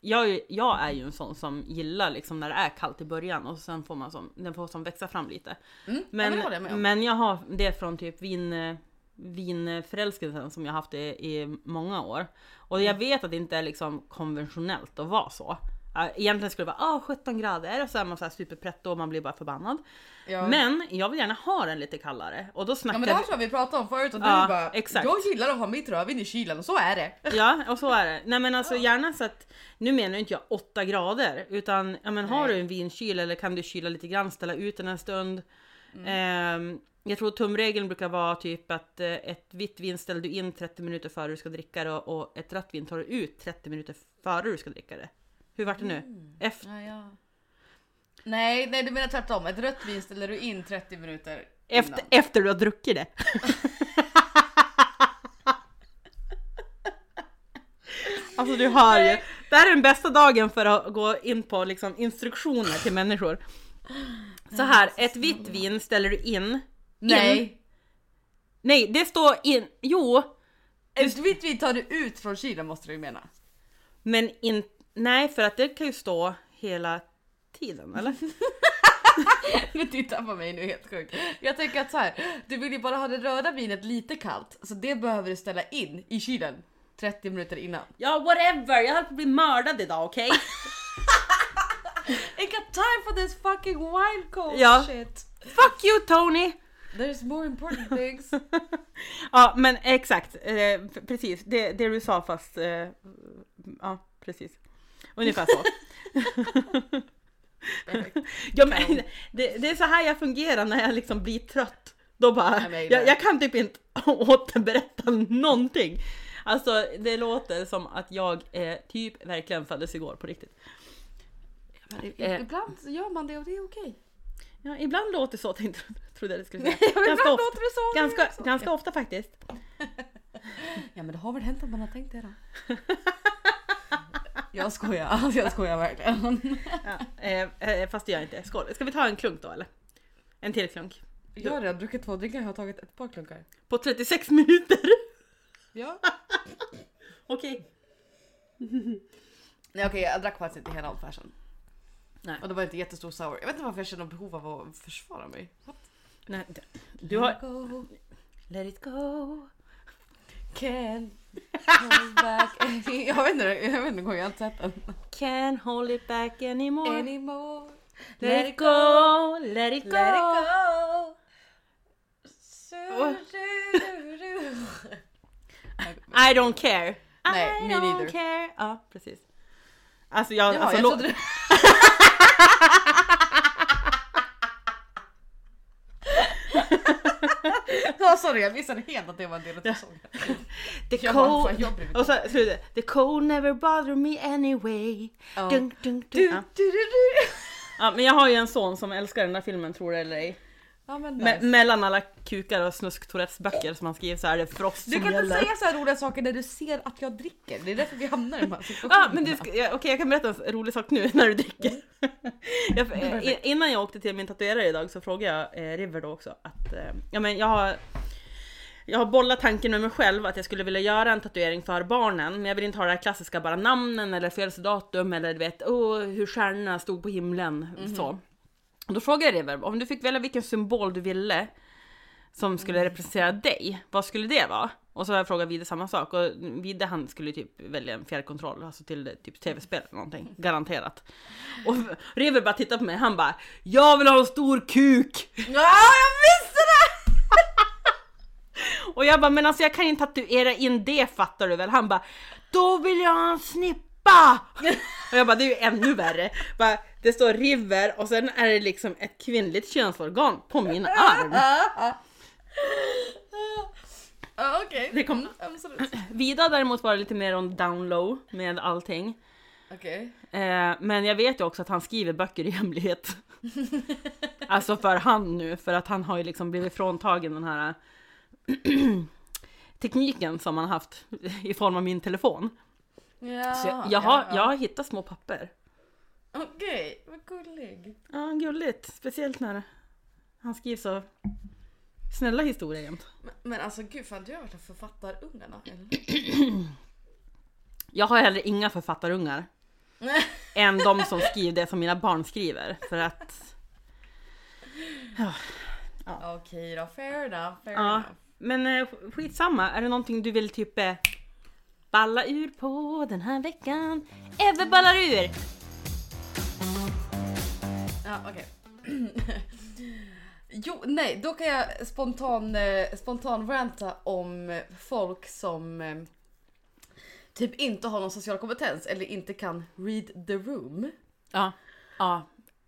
Jag, är jag är ju en sån som gillar liksom när det är kallt i början och sen får man som, den får som växa fram lite. Mm, Men, jag med om. men jag har det från typ vin, vinförälskelsen som jag haft i, i många år. Och Mm. jag vet att det inte är liksom konventionellt att vara så. Egentligen skulle det vara ah, 17 grader och så är man så här superpretto och man blir bara förbannad. Ja. Men jag vill gärna ha den lite kallare och då Ja snackar men det här vi... tror jag vi pratade om förut och Ja, du bara exakt. Jag gillar att ha mitt rödvin i kylen och så är det. Ja, och så är det. Nej men alltså gärna så att, nu menar inte jag 8 grader, utan ja, men har du en vinkyl eller kan du kyla lite grann, ställa ut den en stund. Mm. Ehm, jag tror tumregeln brukar vara typ att eh, ett vitt vin ställer du in 30 minuter före du ska dricka det och, och ett rött vin tar du ut 30 minuter före du ska dricka det. Hur vart det nu? Mm. Efter, Ja, ja. Nej, nej du menar tvärtom. Ett rött vin ställer du in 30 minuter efter, innan. efter du har druckit det. Alltså du hör ju. Det här är den bästa dagen för att gå in på liksom instruktioner till människor. Så här, ett vitt vin ställer du in. In. Nej! Nej, det står in. Jo, Ett vitt vin tar du ut från kylen måste du ju mena. men in. Nej, för att det kan ju stå hela tiden eller? Men titta på mig nu helt sjukt. Jag tänker att så här, du vill ju bara ha det röda vinet lite kallt. Så det behöver du ställa in i kylen 30 minuter innan. Ja whatever, jag höll på att bli mördad idag okej? I got time for this fucking wine cold Ja. shit. Fuck you Tony! There's more important things. Ja men exakt, eh, precis det, det du sa fast, eh, ja precis. Ungefär så. Ja, men, det, det är så här jag fungerar när jag liksom blir trött. Då bara, Jag jag, jag kan typ inte återberätta någonting. Alltså det låter som att jag eh, typ verkligen föddes igår på riktigt. Eh, Ibland gör man det och det är okej. ja, ibland låter det så tänkte trodde jag det skulle säga. Ganska ofta, låter det så. ganska, ganska ofta faktiskt. Ja men det har väl hänt att man har tänkt det då. Jag skojar, alltså jag skojar verkligen. Ja, eh, eh, fast det gör jag inte. Skål. Ska vi ta en klunk då eller? En till klunk. Jag har redan druckit två drinkar, jag har tagit ett par klunkar. På 36 minuter! Ja. Okej. Nej okej jag drack faktiskt inte hela old fashion. Nej. Och det var inte jättestor sour. Jag vet inte varför jag känner behov av att försvara mig. Nej, d- du har... Go, Let it go. Can hold back any... Jag vet inte, jag vet inte, jag har inte sett den. Can't hold it back anymore. Anymore. Let it go, let it go. Let it go. Su-du-du-du. I don't care. Nej, I me don't neither. care. Ja, precis. Alltså jag... Jaha, alltså, jag trodde Ja sorry jag missade helt att det var en del av sången. the Jag bara, cold... fan, jag Och så slutet. The cold never bother me anyway. Ja. Dunk, dunk, Du, dunk. Ja. du, du, du. ja, men jag har ju en son som älskar den där filmen, tror det eller ej. Ja men Me- mellan alla kukar och snusk böcker som han skriver så är det Frost Du som kan inte gäller. säga så här roliga saker när du ser att jag dricker. Det är därför vi hamnar i de här situationerna. Ja, men det ska, ja, okej jag kan berätta en rolig sak nu när du dricker. jag, eh, i- innan jag åkte till min tatuerare idag så frågade jag eh, River då också att eh, ja, men jag har jag har bollat tanken med mig själv att jag skulle vilja göra en tatuering för barnen men jag vill inte ha det här klassiska bara namnen eller födelsedatum eller du vet oh, hur stjärnorna stod på himlen så. Då frågade jag River om du fick välja vilken symbol du ville som skulle representera dig, vad skulle det vara? Och så har jag frågat Vide samma sak och Vide han skulle typ välja en fjärrkontroll, alltså till typ tv-spel eller någonting, garanterat. Och River bara tittar på mig, han bara Jag vill ha en stor kuk! Ja, jag visste det! Och jag bara men alltså jag kan inte tatuera in det fattar du väl? Han bara Då vill jag ha en snippa! Och jag bara det är ju ännu värre. Bara, det står River och sen är det liksom ett kvinnligt könsorgan på min arm. Ja, Okej, Det kom- absolut. Vida däremot var lite mer on down low med allting. Okej. Eh, men jag vet ju också att han skriver böcker i hemlighet. alltså för han nu, för att han har ju liksom blivit fråntagen den här tekniken som han haft i form av min telefon. Ja, Så jag, jag, har, ja, ja. jag har hittat små papper. Okej, vad gullig. Ja, gulligt. Speciellt när han skriver så snälla historier jämt. Men, men alltså gud, fan du har varit en författarungarna eller? Jag har heller inga författarungar än de som skriver det som mina barn skriver. För att... Okej då, fair enough, fair Ja, enough. men eh, skitsamma. Är det någonting du vill typ eh, balla ur på den här veckan? Ebbe ballar ur! Ja, okej. jo, nej, då kan jag spontan, eh, spontan ranta om folk som eh, typ inte har någon social kompetens eller inte kan read the room. Ja, ja.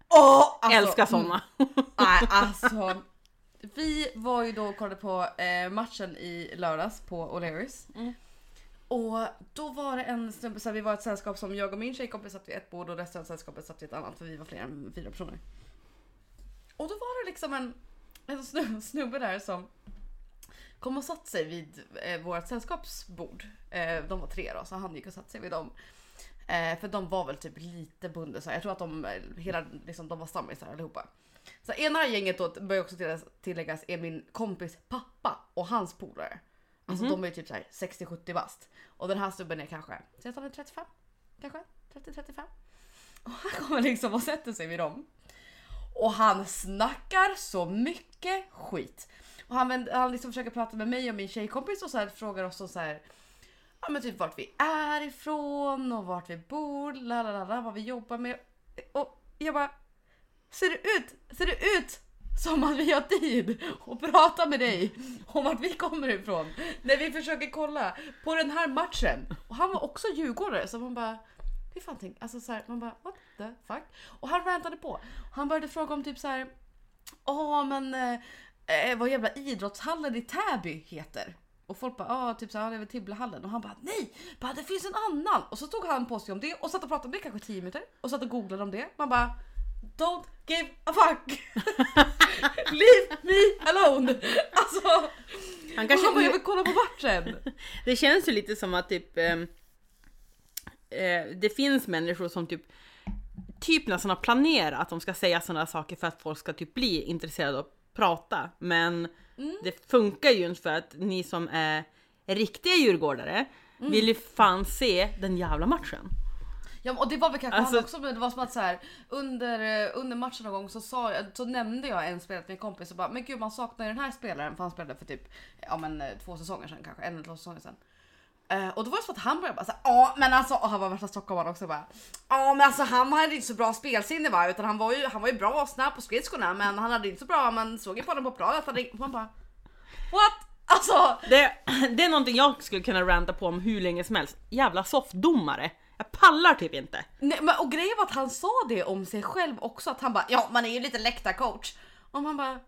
Åh, alltså, älskar såna. Nej, alltså. Vi var ju då och kollade på eh, matchen i lördags på O'Learys. Mm. Och då var det en snubbe, så här, vi var ett sällskap som jag och min tjejkompis satt vid ett bord och resten av sällskapet satt vid ett annat för vi var fler än fyra personer. Och då var det liksom en, en snubbe där som kom och satt sig vid eh, vårt sällskapsbord. Eh, de var tre då så han gick och satte sig vid dem. Eh, för de var väl typ lite bundna så här. Jag tror att de, eh, hela, liksom, de var stammisar allihopa. Så ena gänget då bör också tilläggas är min kompis pappa och hans polare. Alltså de är typ så här 60-70 bast. Och den här snubben är kanske, säg att han är 35? Kanske? 30-35? Och han kommer liksom och sätter sig vid dem. Och han snackar så mycket skit. Och han, han liksom försöker prata med mig och min tjejkompis och så här, frågar oss om så här, ja men typ vart vi är ifrån och vart vi bor, lalalala, vad vi jobbar med. Och jag bara, ser det ut, ser det ut som att vi har tid att prata med dig om vart vi kommer ifrån när vi försöker kolla på den här matchen. Och han var också djurgårdare så man bara hur fan tänk, alltså så här, man bara what the fuck? Och han rantade på. Han började fråga om typ så här, ja men eh, eh, vad jävla idrottshallen i Täby heter. Och folk bara, ja typ såhär, det är väl Tibblehallen. Och han bara, nej! Bara, det finns en annan! Och så tog han på sig om det och satt och pratade om det kanske 10 minuter. Och satt och googlade om det. Man bara, don't give a fuck! Leave me alone! Alltså, Han kanske, bara, jag vill kolla på matchen! Det känns ju lite som att typ ehm, eh, det finns människor som typ typ nästan har planerat att de ska säga sådana saker för att folk ska typ bli intresserade och prata. Men det funkar ju inte för att ni som är riktiga djurgårdare vill ju fan se den jävla matchen. Ja, och det var väl kanske Alltså- han också men det var som att så här, under, eh, under matchen någon gång så, sa jag, så nämnde jag en spelare till min kompis och bara men gud man saknar ju den här spelaren för han spelade för typ ja, men, eh, två säsonger sedan kanske, en eller två säsonger sedan. Eh, och då var det så att han började bara såhär, ja men alltså, och han var värsta stockholmare också bara. Ja men alltså han hade inte så bra spelsinne va utan han var ju, han var ju bra och snabb på skridskorna men han hade inte så bra, man såg ju på honom på planen att han man bara What? Alltså Det, det är någonting jag skulle kunna ranta på om hur länge som helst. Jävla soffdomare. Jag pallar typ inte. Nej, men, och grejen var att han sa det om sig själv också att han bara ja man är ju lite läktarcoach. Och man bara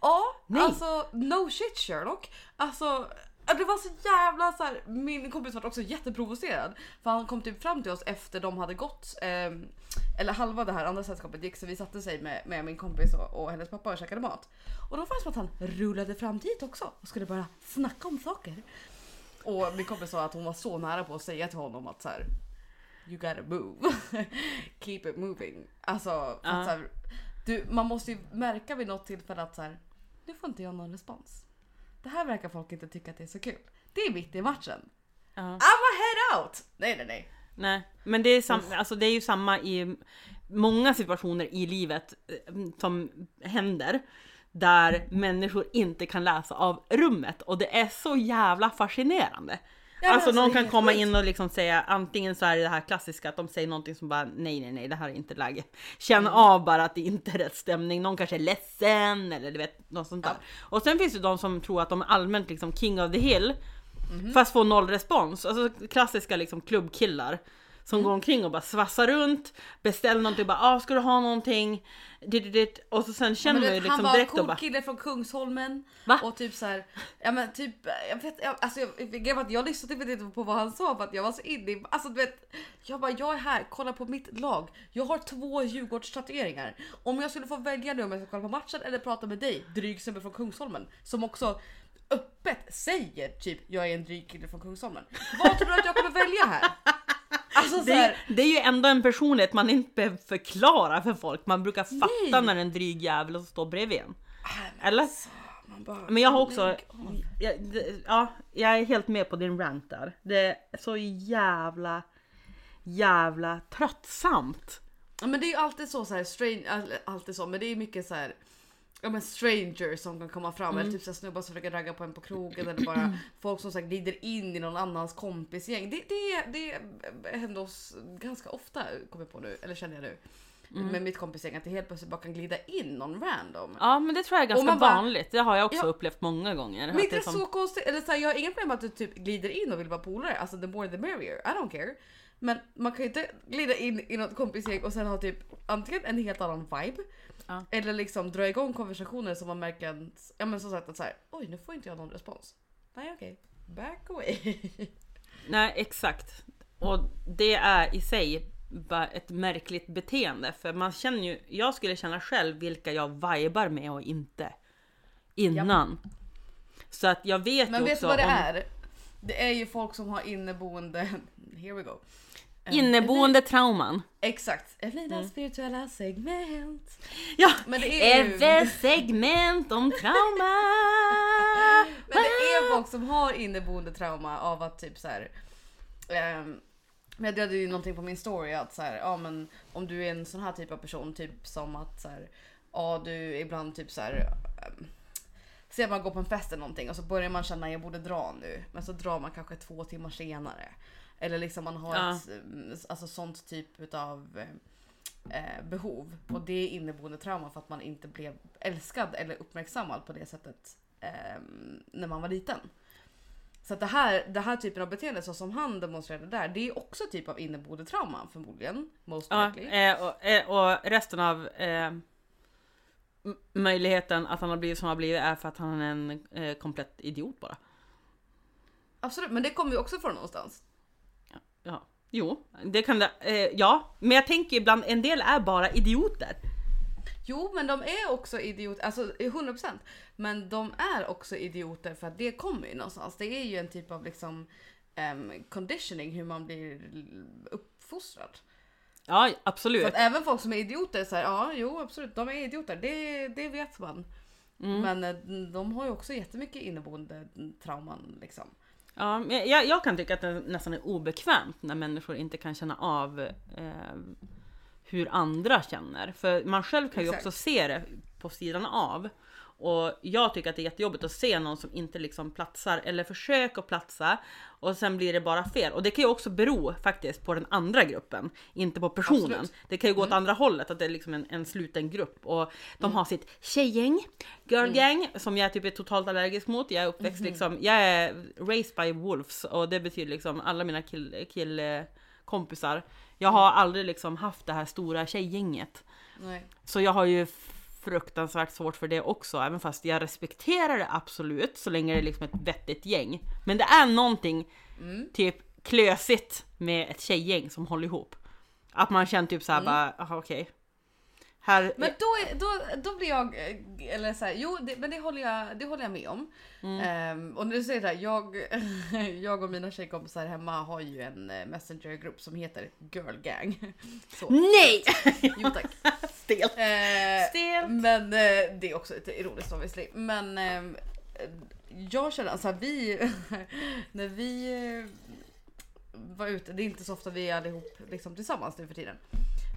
ja Nej. alltså no shit Sherlock. Alltså det var så jävla så här, min kompis var också jätteprovocerad. För han kom typ fram till oss efter de hade gått, ehm, eller halva det här andra sällskapet gick så vi satte sig med, med min kompis och, och hennes pappa och käkade mat. Och då var det som att han rullade fram dit också och skulle bara snacka om saker. Och min kompis sa att hon var så nära på att säga till honom att så här, You gotta move. Keep it moving. Alltså, för att så här, du, man måste ju märka vid något tillfälle att så här, nu får inte jag någon respons. Det här verkar folk inte tycka att det är så kul. Det är mitt i matchen. Ja. I'm a head out! Nej nej nej. Nej, men det är, sam, alltså det är ju samma i många situationer i livet eh, som händer där människor inte kan läsa av rummet och det är så jävla fascinerande. Ja, alltså, alltså, någon kan komma sjukt. in och liksom säga antingen så är det det här klassiska att de säger någonting som bara nej nej nej det här är inte läge. Känn Mm. av bara att det inte är rätt stämning, någon kanske är ledsen eller du vet något sånt där. Och sen finns det de som tror att de är allmänt liksom king of the hill Mhm. fast får noll respons. Alltså klassiska liksom klubbkillar som Mm. går omkring och bara svassar runt, beställer någonting bara ah, ska du ha någonting? Dit, dit. Och så sen känner man ju liksom han var direkt cool och bara kille från Kungsholmen. Va? Och typ så här, ja men typ, jag vet, jag, alltså jag, jag, jag, jag lyssnade typ inte på vad han sa för att jag var så inne i, alltså du vet, jag bara jag är här, kolla på mitt lag. Jag har två Djurgårdstatueringar. Om jag skulle få välja nu om jag ska kolla på matchen eller prata med dig, dryg snubbe från Kungsholmen, som också öppet säger typ jag är en dryg kille från Kungsholmen. Vad tror du att jag kommer välja här? Alltså så det, här, är, det är ju ändå en personlighet man inte behöver förklara för folk. Man brukar fatta Nej. när en dryg jävel som står bredvid en. Eller? alltså, bara, Men jag har också, jag, ja, jag är helt med på din rant där. Det är så jävla, jävla tröttsamt. Ja, men det är ju alltid så, så här, strange, alltid så, men det är mycket så här. Ja men strangers som kan komma fram eller typ så snubbar som försöker ragga på en på krogen eller bara folk som så här, glider in i någon annans kompisgäng. Det, det, det händer oss ganska ofta kommer jag på nu, eller känner jag nu. Med mitt kompisgäng att det helt plötsligt bara kan glida in någon random. Ja men det tror jag är ganska bara- vanligt. Det har jag också Ja. upplevt många gånger. Men inte det som- så konstigt, eller så här, jag har inga problem med att du typ glider in och vill vara polare, alltså the more the merrier, I don't care. Men man kan ju inte glida in i något kompisgäng och sen ha typ antingen en helt annan vibe Ja. eller liksom dra igång konversationer som man märker att, ja men som sagt att så här, oj nu får inte jag någon respons. Nej okej, back away. Nej exakt. Och det är i sig bara ett märkligt beteende för man känner ju, jag skulle känna själv vilka jag vibar med och inte innan. Så att jag vet men ju vet också du vad det om är? Det är ju folk som har inneboende, here we go. Inneboende trauman. Exakt, Evlinas spirituella segment. Ja, Men det är ju- segment om trauma. Men det är folk som har inneboende trauma av att typ så här. Men jag delade ju någonting på min story att så här, ja men om du är en sån här typ av person, typ som att så här, ja du ibland typ så här. Um, Ser man går på en fest eller någonting och så börjar man känna jag borde dra nu. Men så drar man kanske två timmar senare. Eller liksom man har Ja. ett mm, alltså sånt typ utav eh, behov. Och det är inneboende trauma för att man inte blev älskad eller uppmärksammad på det sättet eh, när man var liten. Så att det här, det här typen av beteende så som han demonstrerade där, det är också typ av inneboende trauma förmodligen. Most Ja, eh, och, eh, och resten av eh, möjligheten att han har blivit som han har blivit är för att han är en eh, komplett idiot bara. Absolut, men det kommer ju också från någonstans. Jo, det kan det. Eh, ja, men jag tänker ibland en del är bara idioter. Jo, men de är också idioter, alltså 100%. Men de är också idioter för att det kommer ju någonstans. Det är ju en typ av liksom em, conditioning hur man blir uppfostrad. Ja, absolut. att även folk som är idioter säger ja, jo absolut, de är idioter. Det, det vet man. Men eh, de har ju också jättemycket inneboende trauman liksom. Ja, jag, jag kan tycka att det nästan är obekvämt när människor inte kan känna av eh, hur andra känner. För man själv kan ju Exakt. också se det på sidan av. Och jag tycker att det är jättejobbigt att se någon som inte liksom platsar eller försöker platsa och sen blir det bara fel. Och det kan ju också bero faktiskt på den andra gruppen, inte på personen. Absolut. Mm. Det kan ju gå åt andra hållet, att det är liksom en, en sluten grupp och de har sitt tjejgäng, girl Mm. som jag typ är totalt allergisk mot. Jag är uppväxt Mhm. liksom, jag är raised by wolves och det betyder liksom alla mina kill, kill kompisar. Jag har Mm. aldrig liksom haft det här stora tjejgänget. Nej. Så jag har ju fruktansvärt svårt för det också, även fast jag respekterar det absolut så länge det är liksom ett vettigt gäng. Men det är någonting Mm. typ klösigt med ett tjejgäng som håller ihop. Att man känner typ såhär bara, aha, okej. Här, Men då, då, då blir jag, eh, eller så här, jo det, men det håller jag, det håller jag med om. Ehm, och när du säger det här, jag, jag och mina tjejkompisar hemma har ju en eh, messengergrupp som heter Girl Gang. Så. Nej! Jo tack. Stelt. Eh, Stelt. men eh, det är också lite ironiskt obviously. Men ehm, jag känner alltså vi, när vi eh, var ute, det är inte så ofta vi är allihop liksom tillsammans nu för tiden.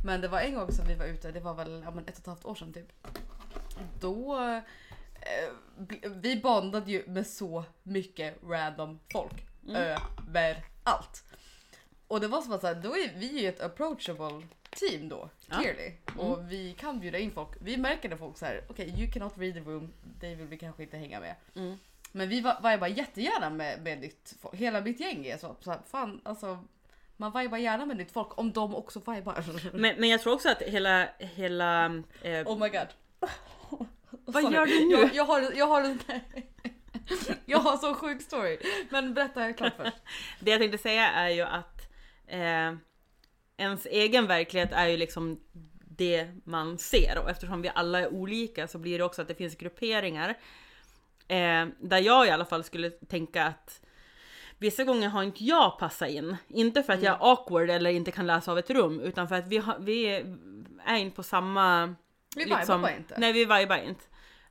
Men det var en gång som vi var ute, det var väl ja, ett och ett halvt år sedan typ. Då, eh, vi bondade ju med så mycket random folk. Överallt. Och det var som att så här, då är vi ju ett approachable team då, Ja. clearly. Och vi kan bjuda in folk. Vi märker när folk säger okej you cannot read the room, det vill vi kanske inte hänga med. Mm. Men vi vibar jättegärna med, med nytt folk. Hela mitt gäng är så. så här, fan alltså. Man vibar gärna med nytt folk om de också vibar. Men, men jag tror också att hela, hela... Eh, Oh my god. Vad Sorry. gör du nu? Jag, jag har, jag har en Jag har så sjuk story. Men berätta klart först. Det jag tänkte säga är ju att eh, ens egen verklighet är ju liksom det man ser och eftersom vi alla är olika så blir det också att det finns grupperingar eh, där jag i alla fall skulle tänka att Vissa gånger har inte jag passat in. Inte för att jag är awkward eller inte kan läsa av ett rum utan för att vi, har, vi är inte på samma... Vi vibar bara inte. Nej vi vibar inte.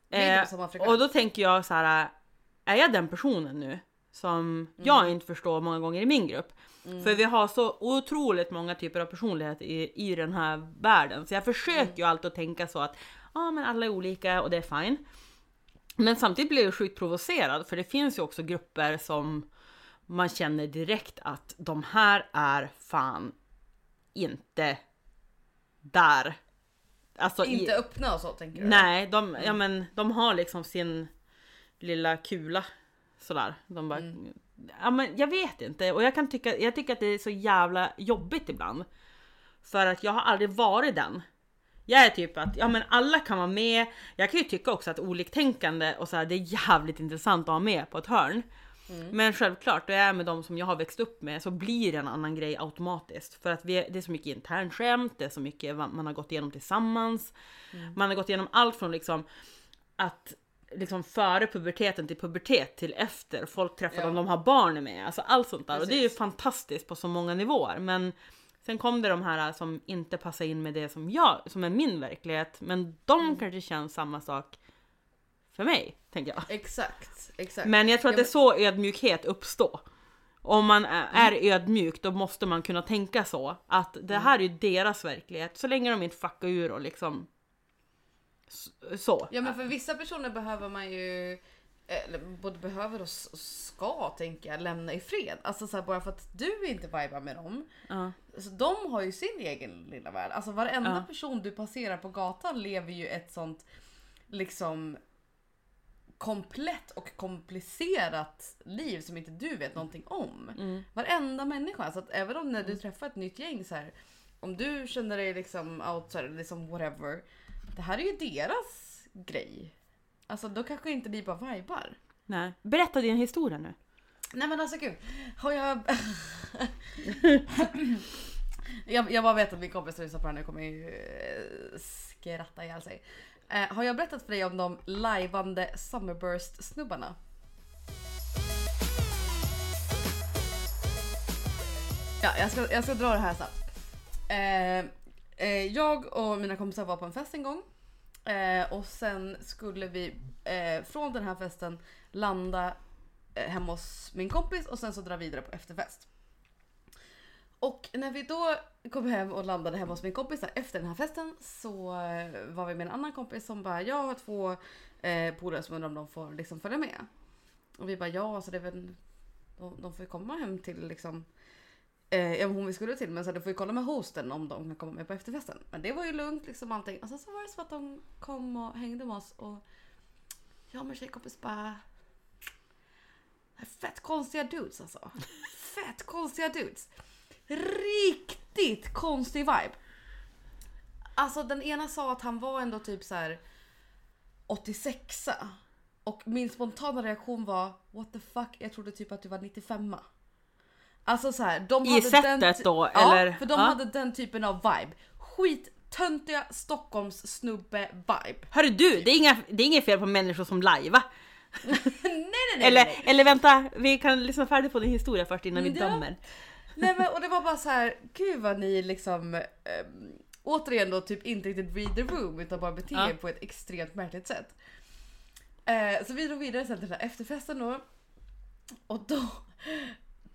Vi är inte Eh, på samma frekvens. och då tänker jag så här. Är jag den personen nu? Som Mm. jag inte förstår många gånger i min grupp. För vi har så otroligt många typer av personlighet i, i den här världen. Så jag försöker Mm. ju alltid att tänka så att ja men alla är olika och det är fine. Men samtidigt blir jag sjukt provocerad för det finns ju också grupper som man känner direkt att de här är fan inte där. Alltså i- Inte öppna och så tänker du? Nej, de, ja, men, de har liksom sin lilla kula sådär. De bara, ja, men jag vet inte och jag kan tycka, jag tycker att det är så jävla jobbigt ibland. För att jag har aldrig varit den. Jag är typ att ja men alla kan vara med. Jag kan ju tycka också att oliktänkande och så här, det är jävligt intressant att ha med på ett hörn. Men självklart, då jag är med de som jag har växt upp med så blir det en annan grej automatiskt. För att vi, det är så mycket internskämt, det är så mycket man har gått igenom tillsammans. Man har gått igenom allt från liksom att liksom före puberteten till pubertet till efter. Folk träffar Ja. dem de har barn med. Alltså allt sånt där. Och det är ju Precis. fantastiskt på så många nivåer. Men sen kom det de här som inte passar in med det som jag, som är min verklighet. Men de Mm. kanske känns samma sak för mig, tänker jag. Exakt, exakt. Men jag tror att det är så ödmjukhet uppstår. Om man är är ödmjuk då måste man kunna tänka så. Att det här är ju deras verklighet. Så länge de inte fuckar ur och liksom så. Ja men för vissa personer behöver man ju eller både behöver och ska tänker jag lämna i fred. Alltså så här, bara för att du inte vibar med dem. Ja. Alltså, de har ju sin egen lilla värld. Alltså varenda Ja. person du passerar på gatan lever ju ett sånt liksom komplett och komplicerat liv som inte du vet någonting om. Mm. Varenda människa. Så att även om när du träffar ett nytt gäng så här, om du känner dig liksom outsider, liksom whatever. Det här är ju deras grej. Alltså då kanske inte ni bara vibar. Nej. Berätta din historia nu. Nej men alltså gud. Har jag... jag, jag bara vet att min kompis som lyssnar på det här nu kommer ju eh, skratta ihjäl sig. Eh, har jag berättat för dig om de lajvande Summerburst-snubbarna? Ja, jag ska, jag ska dra det här snabbt. Eh, eh, jag och mina kompisar var på en fest en gång. Eh, och sen skulle vi eh, från den här festen landa eh, hemma hos min kompis och sen så dra vidare på efterfest. Och när vi då kom hem och landade hemma hos min kompis efter den här festen så eh, var vi med en annan kompis som bara jag har två eh, polare som undrar om de får liksom följa med. Och vi bara ja, så det är väl, de, de får ju komma hem till liksom Eh, ja, hon vi skulle till men så du får vi kolla med hosten om de kan komma med på efterfesten. Men det var ju lugnt liksom allting. Och sen så var det så att de kom och hängde med oss och jag och min tjejkompis bara Fett konstiga dudes alltså. Fett konstiga dudes. Riktigt konstig vibe. Alltså den ena sa att han var ändå typ så här 86 och min spontana reaktion var what the fuck, jag trodde typ att du var 95 Alltså så här, de I hade sättet den då, ja, eller? för de Ja. hade den typen av vibe. Skittöntiga Stockholms snubbe vibe. Hörru du, det är, inga, det är inget fel på människor som lajvar. nej nej nej. Eller, nej. eller vänta, vi kan lyssna färdigt på din historia först innan vi Ja. dömer. Nej men och det var bara så här, gud vad ni liksom ehm, återigen då typ inte riktigt read the room utan bara beter er Ja. på ett extremt märkligt sätt. Eh, så vi drog vidare sen till den här efterfesten då. Och då,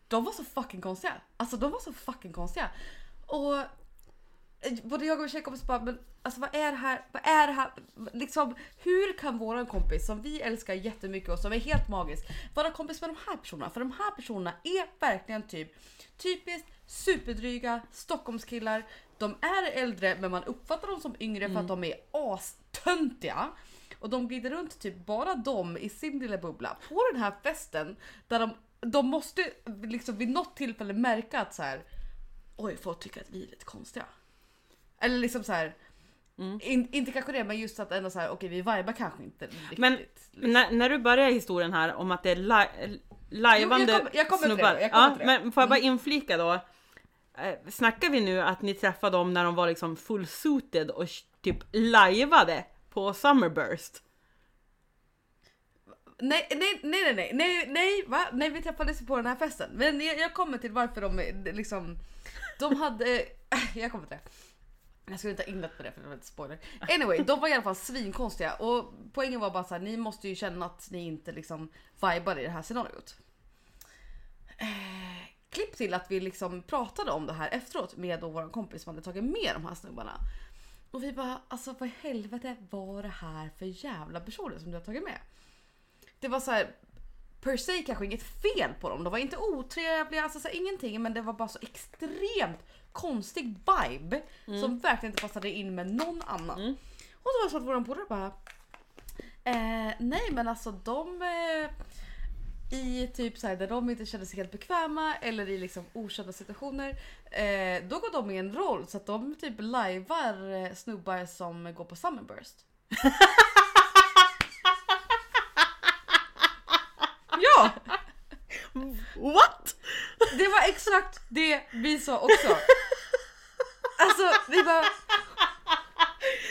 de var så fucking konstiga. Alltså de var så fucking konstiga. Och eh, både jag och min tjejkompis bara, men alltså vad är det här? Vad är det här? Liksom, hur kan våran kompis som vi älskar jättemycket och som är helt magisk vara kompis med de här personerna? För de här personerna är verkligen typ typiskt superdryga Stockholmskillar. De är äldre men man uppfattar dem som yngre för att de är astöntiga. Och de glider runt typ bara de i sin lilla bubbla på den här festen där de, de måste liksom vid något tillfälle märka att så här. oj folk tycker att vi är lite konstiga. Eller liksom så här. In, inte kanske det men just att ändå så här, okej vi vibar kanske inte riktigt. Men när, när du börjar historien här om att det är li- lajvande Jo, jag kommer- jag kommer till det, snubbar. jag kommer ja, till det. men får jag bara inflika då? Eh, Snackar vi nu att ni träffade dem när de var liksom full suited och typ lajvade på Summerburst? Nej, nej, nej, nej, nej, nej, nej, va? Nej, vi träffades på den här festen. Men jag, jag kommer till varför de eh, liksom, de hade, eh, jag kommer till det. Jag skulle inte ha inlett med det för det var lite spoiler. Anyway, de var i alla fall svinkonstiga och poängen var bara så här, ni måste ju känna att ni inte liksom vibar i det här scenariot. Eh, klipp till att vi liksom pratade om det här efteråt med då vår kompis som hade tagit med de här snubbarna. Och vi bara, alltså vad i helvete var det här för jävla personer som du har tagit med? Det var så här per se kanske inget fel på dem. De var inte otrevliga, alltså så här, ingenting. Men det var bara så extremt konstig vibe som verkligen inte passade in med någon annan. Och så var det så att våran polare bara eh, Nej men alltså de eh, i typ så här, där de inte känner sig helt bekväma eller i liksom okända situationer. Eh, då går de i en roll så att de typ lajvar eh, snubbar som går på Summerburst. ja! What? Det var exakt det vi sa också. Alltså vi bara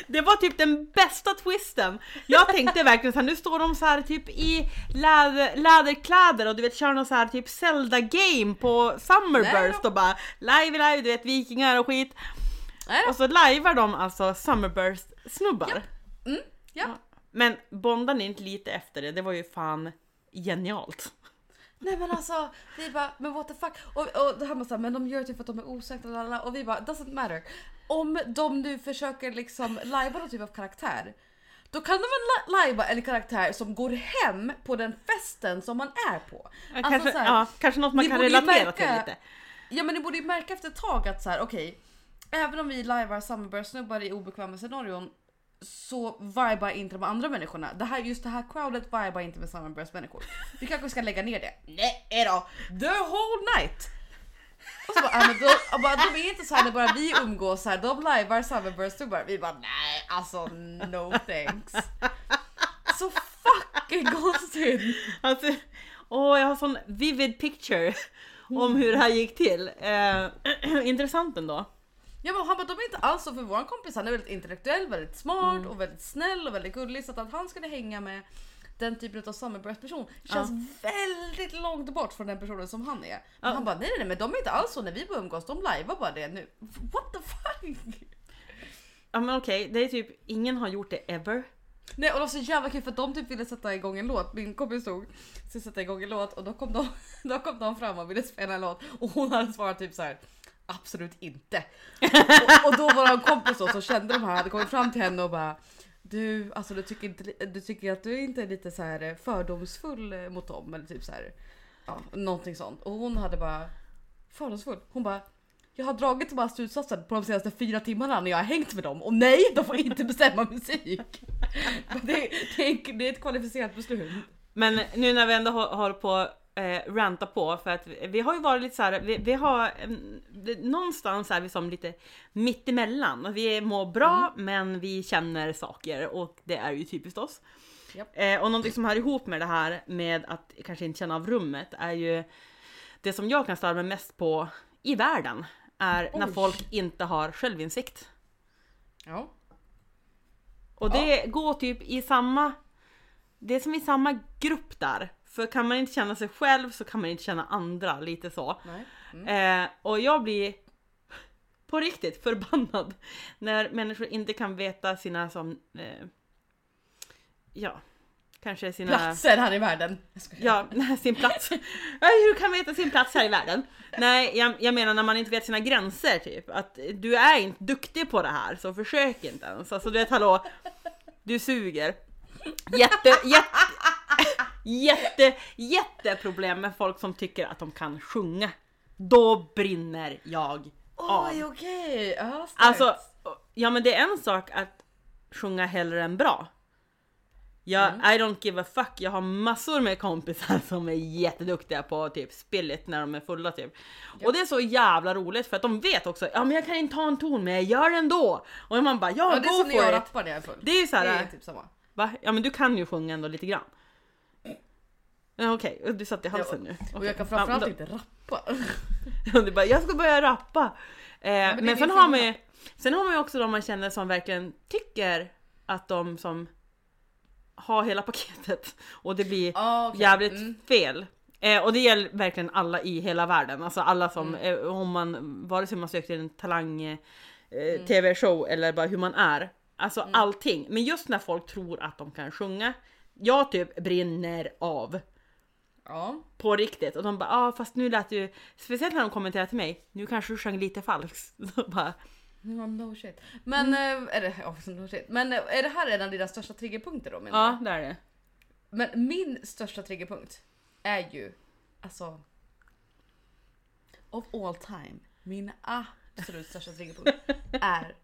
Det var typ den bästa twisten. Jag tänkte verkligen så här, nu står de så här typ i läder, läderkläder och du vet kör någon så här typ Zelda game på Summerburst och bara live live, du vet vikingar och skit. Och så lajvar de alltså Summerburst snubbar. Mm, ja. Men bondar ni inte lite efter det? Det var ju fan genialt. Nej men alltså, vi bara, men what the fuck? Och, och det här med så här, men de gör typ för att de är osäkra lalala, och vi bara, doesn't matter. Om de nu försöker liksom lajva någon typ av karaktär, då kan de väl la- lajva en karaktär som går hem på den festen som man är på. Ja, Alltså kanske, så här, ja, kanske något man kan relatera märka- till lite. Ja men ni borde ju märka efter ett tag att så här, okej, även om vi lajvar Summerburst-snubbar i obekväma scenarion så vibar inte de andra människorna. Det här, just det här crowdet vibar inte med Summerburst-människor. Vi kanske ska lägga ner det. Nej då, the whole night! Och så bara, ah, men de, och bara, de är inte så här när bara vi umgås här, de lajvar Summerburst. Vi bara nej alltså no thanks. Så fucking konstigt! Alltså, åh, jag har sån vivid picture om hur det här gick till. Eh, intressant ändå. Ja men han bara, de är inte alls så för våran kompis han är väldigt intellektuell, väldigt smart och väldigt snäll och väldigt gullig så att, att han skulle hänga med den typen av person känns väldigt långt bort från den personen som han är. Ja. Han bara nej, nej nej men de är inte alls så när vi börjar umgås, de lajvar bara det nu. What the fuck? Ja men okej, det är typ ingen har gjort det ever. Nej och det var så jävla kul för att de typ ville sätta igång en låt. Min kompis stod skulle sätta igång en låt och då kom de, då kom de fram och ville spela en låt och hon hade svarat typ så här. Absolut inte. och, och då var en kompis då som kände de här hade kommit fram till henne och bara du, alltså du tycker, inte, du tycker att du inte är lite så här eh, fördomsfull eh, mot dem eller typ så här. Ja, någonting sånt. Och hon hade bara fördomsfull. Hon bara jag har dragit de här slutsatserna på de senaste fyra timmarna när jag har hängt med dem och nej, de får inte bestämma musik. Det, det, är, det är ett kvalificerat beslut. Men nu när vi ändå har, har på eh, ranta på för att vi, har ju varit lite så här, vi, vi har mm, det- någonstans är vi som lite mittemellan. Vi mår bra men vi känner saker och det är ju typiskt oss. Japp. Eh, och någonting som hör ihop med det här med att kanske inte känna av rummet är ju det som jag kan störa mig mest på i världen är när Oj. folk inte har självinsikt. Ja. Och det går typ i samma... Det är som i samma grupp där. För kan man inte känna sig själv så kan man inte känna andra, lite så. Nej. Eh, och jag blir på riktigt förbannad när människor inte kan veta sina som... Eh, ja, kanske sina... Platser här i världen. Ja, sin plats. Hur kan man veta sin plats här i världen? Nej, jag, jag menar när man inte vet sina gränser typ. Att du är inte duktig på det här, så försök inte ens. Alltså du vet, hallå. Du suger. Jätte, jätte, jätte, jätteproblem med folk som tycker att de kan sjunga. Då brinner jag av. Oj okej. Ja, starkt. Alltså, ja men det är en sak att sjunga hellre än bra. Jag, Mm. I don't give a fuck, jag har massor med kompisar som är jätteduktiga på typ spillet när de är fulla typ. Och det är så jävla roligt för att de vet också, ja men jag kan inte ta en ton men jag gör det ändå. Och man bara, ja, ja, det är som när jag it. rappar när jag är full. Det är ju Det såhär, är typ samma. va? Ja men du kan ju sjunga ändå lite grann. Ja, Okej, du satt i halsen nu. Och Okej. jag kan framförallt inte rappa. Du bara, jag ska börja rappa. Eh, men men är sen, har man ju, sen har man ju också de man känner som verkligen tycker att de som har hela paketet och det blir Ah, okej. jävligt Mm. fel. Eh, och det gäller verkligen alla i hela världen, alltså alla som, Mm. eh, om man, vare sig man söker en talang eh, tv-show eller bara hur man är. Alltså Mm. allting. Men just när folk tror att de kan sjunga, jag typ brinner av. Ja. På riktigt. Och de bara, ah, fast nu lät du, speciellt när de kommenterar till mig, nu kanske du sjöng lite falskt. Så bara, No, no shit. Men, Mm. eh, är det, ja, no shit. Men eh, är det här en av dina största triggerpunkter då menar ja, det är det. Men min största triggerpunkt är ju alltså of all time. Min absolut största triggerpunkt är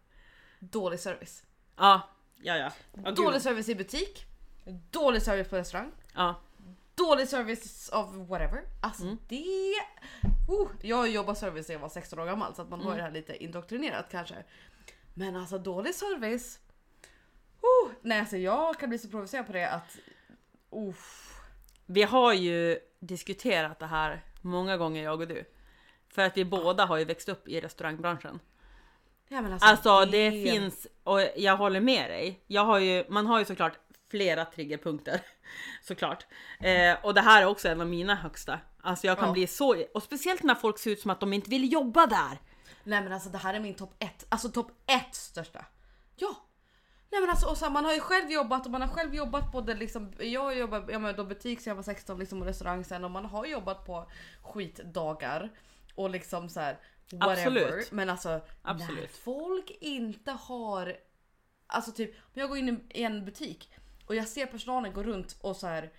dålig service. Ja, ja, ja. ja gud. Dålig service i butik, dålig service på restaurang, Ja, dålig service of whatever. Alltså Mm. det... Oh, jag jobbat service sedan jag var 16 år gammal så att man Mm. har det här lite indoktrinerat kanske. Men alltså dålig service. Oh, nej alltså jag kan bli så provocerad på det att... Uff. vi har ju diskuterat det här många gånger jag och du. För att vi båda har ju växt upp i restaurangbranschen. Ja, alltså, Alltså det finns, och jag håller med dig. Jag har ju, man har ju såklart flera triggerpunkter. Såklart. Eh, och det här är också en av mina högsta. Alltså jag kan Ja. bli så, och speciellt när folk ser ut som att de inte vill jobba där. Nej men alltså det här är min topp ett. Alltså topp ett största. Ja. Nej men alltså och så, här, man har ju själv jobbat och man har själv jobbat både liksom, jag har jobbat menar, då butik sen jag var 16 liksom och restaurang sen och man har jobbat på skitdagar och liksom så här whatever. Absolut. Men alltså när Absolut. folk inte har, alltså typ om jag går in i en butik och jag ser personalen gå runt och så här.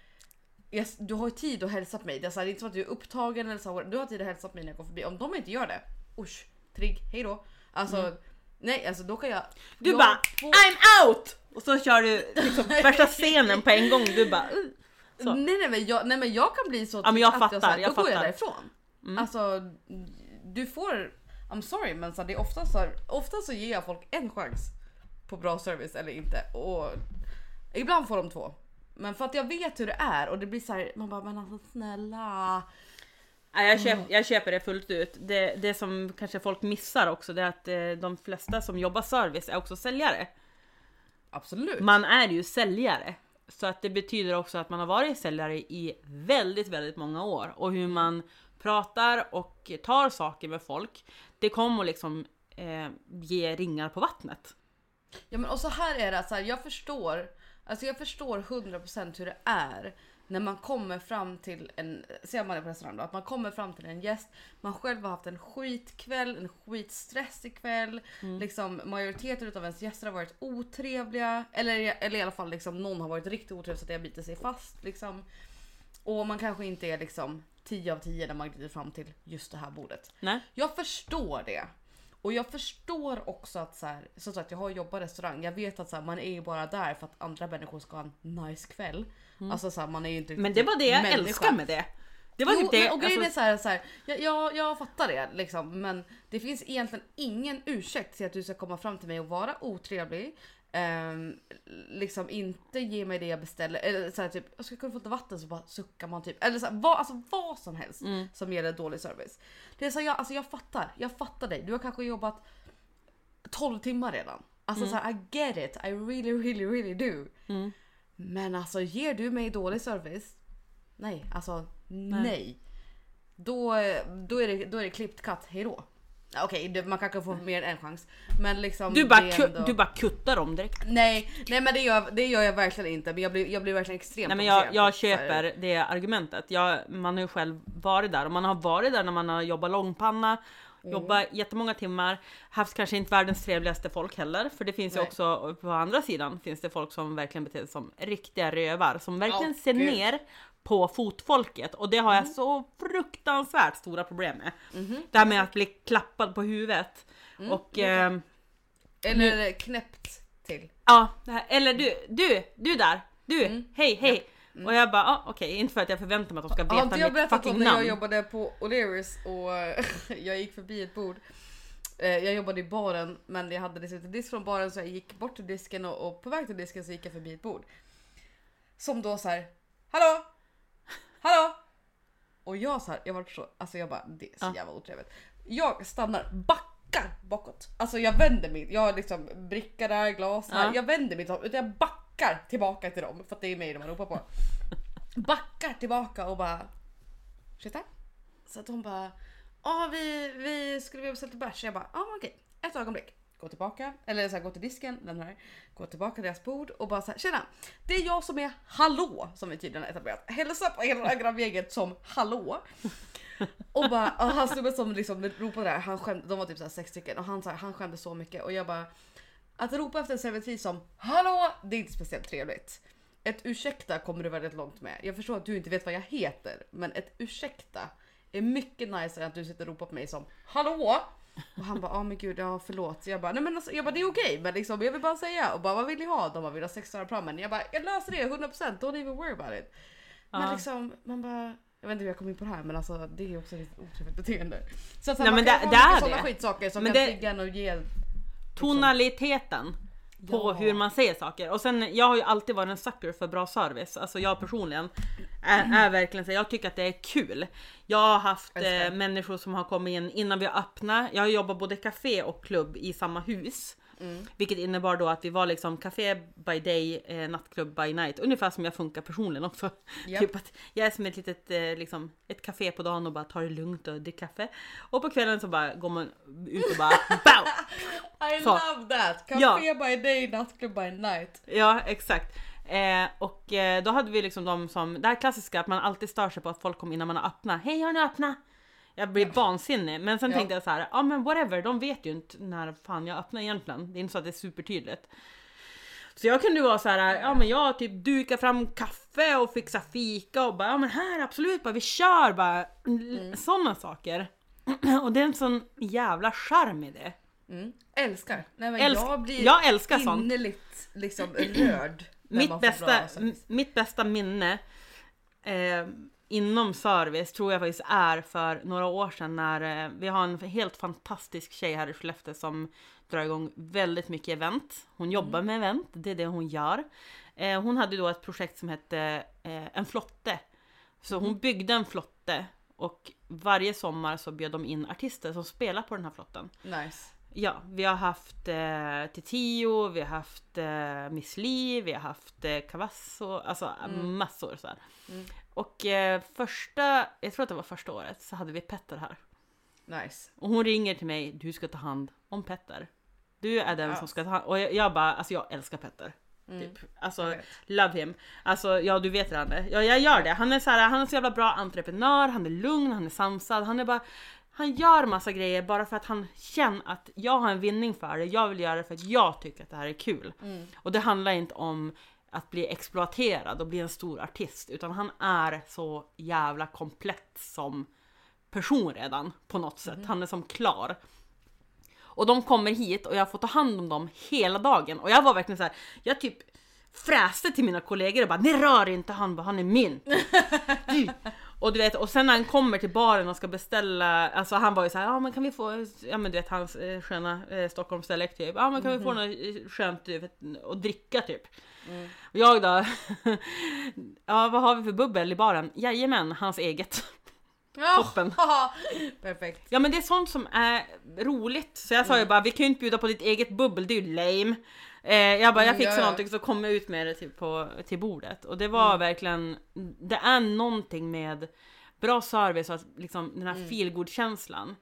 Jag, du har ju tid att hälsa på mig. Det är, så här, det är inte så att du är upptagen eller så. Du har tid att hälsa på mig när jag går förbi. Om de inte gör det, usch, trigg, hejdå. Alltså nej, alltså då kan jag. Mm. Du jag bara får- I'm out! Och så kör du liksom värsta scenen på en gång. Du bara uh. Så. Nej, nej, men jag, nej men jag kan bli så Ja, men jag att fattar, så här, jag då går jag fattar. Mm. därifrån. Alltså du får, I'm sorry men så här, det är ofta så, här, ofta så ger jag folk en chans på bra service eller inte och ibland får de två. Men för att jag vet hur det är och det blir så här, man bara men alltså snälla. Nej, jag, köp, jag köper det fullt ut. Det, det som kanske folk missar också det är att eh, de flesta som jobbar service är också säljare. Absolut. Man är ju säljare. Så att det betyder också att man har varit säljare i väldigt, väldigt många år. Och hur man pratar och tar saker med folk. Det kommer liksom eh, ge ringar på vattnet. Ja men och så här är det, så här, jag förstår, alltså jag förstår 100% hur det är när man kommer fram till en, ser man det på restaurang då, att man kommer fram till en gäst, man själv har haft en skitkväll, en skitstressig kväll, liksom majoriteten av ens gäster har varit otrevliga, eller, eller i alla fall liksom någon har varit riktigt otrevlig så att det har bitit sig fast liksom. Och man kanske inte är liksom 10 av 10 när man glider fram till just det här bordet. Nej? Jag förstår det. Och jag förstår också att så här, som sagt jag har jobbat i restaurang. Jag vet att så här, man är ju bara där för att andra människor ska ha en nice kväll. Alltså så här, man är ju inte Mm. Men det var det jag människa. älskar med det. Det var jo, det. och grejen alltså, är så här, så här jag, jag, jag fattar det liksom, men det finns egentligen ingen ursäkt till att du ska komma fram till mig och vara otrevlig. Ehm, liksom inte ge mig det jag beställer. Eller så här, typ, jag ska kunna få lite vatten så bara suckar man typ. Eller så här, vad, alltså, vad som helst Mm. som gäller dålig service. Det är så här, jag, alltså, jag fattar, jag fattar dig. Du har kanske jobbat 12 timmar redan. Alltså Mm. så här, I get it, I really really really do. Mm. Men alltså ger du mig dålig service? Nej, alltså nej. Då, då, är det, då är det klippt katt, hejdå. Okej, det- man kanske får mer än en chans. Men liksom du, bara ändå- du bara kuttar dem direkt. Nej, nej men det gör, det gör jag verkligen inte. Men jag blir, jag blir verkligen extremt Nej men jag, jag köper det argumentet. Jag, man har ju själv varit där och man har varit där när man har jobbat långpanna, Mm. jobbat jättemånga timmar, haft kanske inte världens trevligaste folk heller. För det finns ju Nej. också på andra sidan finns det folk som verkligen beter sig som riktiga rövar som verkligen Ja, ser gud. ner på fotfolket och det har Mm. jag så fruktansvärt stora problem med. Mhm. Det här med att bli klappad på huvudet Mm, och ehm, Eller knäppt till. Ja, här, eller du, du, du där, du, Mm. hej, hej. Och jag bara, ah, okej, inte för att jag förväntar mig att de ska Har veta inte jag mitt berättat fucking om när jag namn. jobbade på O'Learys och jag gick förbi ett bord. Eh, Jag jobbade i baren men jag hade inte disk från baren så jag gick bort till disken och, och på väg till disken så gick jag förbi ett bord. Som då så här. Hallå! Hallå! Och jag så här, jag var så, alltså jag bara det är så jävla otrevligt. Jag stannar, backar bakåt. Alltså jag vänder mig, jag har liksom bricka där, glas här. Ja. Jag vänder mig inte utan jag backar tillbaka till dem för att det är mig de ropar på. Backar tillbaka och bara Ursäkta? Så att hon bara Ja vi, vi skulle vilja beställa bärs. Jag bara ja okej, ett ögonblick. Gå tillbaka, eller så här, gå till disken, den här. Gå tillbaka till deras bord och bara så här, tjena! Det är jag som är hallå som vi tydligen har etablerat. Hälsa på hela grabbgänget som hallå. Och bara, och han snubben som liksom ropade där, han skämde, de var typ så här sex stycken och han, så här, han skämde så mycket och jag bara Att ropa efter en servitris som hallå, det är inte speciellt trevligt. Ett ursäkta kommer du väldigt långt med. Jag förstår att du inte vet vad jag heter, men ett ursäkta är mycket nicer än att du sitter och ropar på mig som hallå. Och han bara, ja men gud, ja förlåt. Jag bara, nej men alltså, jag bara, det är okej, men liksom, jag vill bara säga. Och bara, vad vill ni ha? De bara, vill ha sex timmar pramen. Jag bara, jag löser det 100%, don't even worry about it. Men Ja. liksom, man bara, jag vet inte hur jag kom in på det här men alltså det är också ett otrevligt beteende. Så att Nej, man men kan det- det är det. skitsaker som Men kan det- trigga en och ge Tonaliteten på Ja. hur man säger saker. Och sen, jag har ju alltid varit en sucker för bra service. Alltså jag personligen är, är verkligen så, jag tycker att det är kul. Jag har haft eh, människor som har kommit in innan vi har öppnat. Jag har jobbat både café och klubb i samma hus. Vilket innebar då att vi var liksom café by day, eh, nattklubb by night. Ungefär som jag funkar personligen också. Japp. Typ att jag är som ett litet eh, liksom, ett café på dagen och bara tar det lugnt och dricker kaffe. Och på kvällen så bara går man ut och bara BOW! I Så. love that! Café Ja. by day, nattklubb by night. Ja, exakt. Eh, och eh, då hade vi liksom de som, det här klassiska att man alltid stör sig på att folk kommer innan man har öppnat. Hej har ni öppnat? Jag blir vansinnig. Men sen Ja. tänkte jag så här, ja men whatever, de vet ju inte när fan jag öppnar egentligen. Det är inte så att det är supertydligt. Så jag kunde vara så här, ja men jag typ dukar fram kaffe och fixar fika och bara, ja men här absolut, bara vi kör bara. Mm. Sådana saker. Och det är en sån jävla charm i det. Mm. Älskar! Nej, men Älsk- jag blir jag älskar sånt. innerligt liksom rörd. Mitt bästa, mitt bästa minne eh, inom service tror jag faktiskt är för några år sedan när eh, vi har en helt fantastisk tjej här i Skellefteå som drar igång väldigt mycket event. Hon jobbar med event, det är det hon gör. Eh, hon hade då ett projekt som hette eh, En flotte. Så hon byggde en flotte och varje sommar så bjöd de in artister som spelar på den här flotten. Nice. Ja, vi har haft eh, Titio, vi har haft eh, Miss Li, vi har haft eh, Cavasso, alltså massor så. Mm. Och eh, första, jag tror att det var första året, så hade vi Petter här. Nice. Och hon ringer till mig, du ska ta hand om Petter. Du är den Ja. som ska ta hand Och jag, jag bara, alltså jag älskar Petter. Mm. Typ. Alltså, love him. Alltså, ja du vet Rande. Ja, jag gör det. Han är så här, han är så jävla bra entreprenör, han är lugn, han är sansad, han är bara han gör massa grejer bara för att han känner att jag har en vinning för det. Jag vill göra det för att jag tycker att det här är kul. Mm. Och det handlar inte om att bli exploaterad och bli en stor artist, utan han är så jävla komplett som person redan på något sätt. Han är som klar. Och de kommer hit och jag får ta hand om dem hela dagen. Och jag var verkligen så här, jag typ fräste till mina kollegor och bara ni rör inte han, han är min. Du. Och du vet, och sen när han kommer till baren och ska beställa, alltså han var ju så här, ja men kan vi få, ja men du vet hans eh, sköna eh, Stockholms Select typ, ja men kan vi få något eh, skönt vet, att dricka typ. Och jag då, ja vad har vi för bubbel i baren? Jajamän, hans eget. Toppen. Perfekt. Ja men det är sånt som är roligt. Så jag sa ju bara, vi kan ju inte bjuda på ditt eget bubbel, det är ju lame. Eh, jag bara, jag Mm, fixar ja, ja. någonting så kommer jag ut med det till, på, till bordet. Och det var verkligen, det är någonting med bra service och liksom, den här Mm. feelgood känslan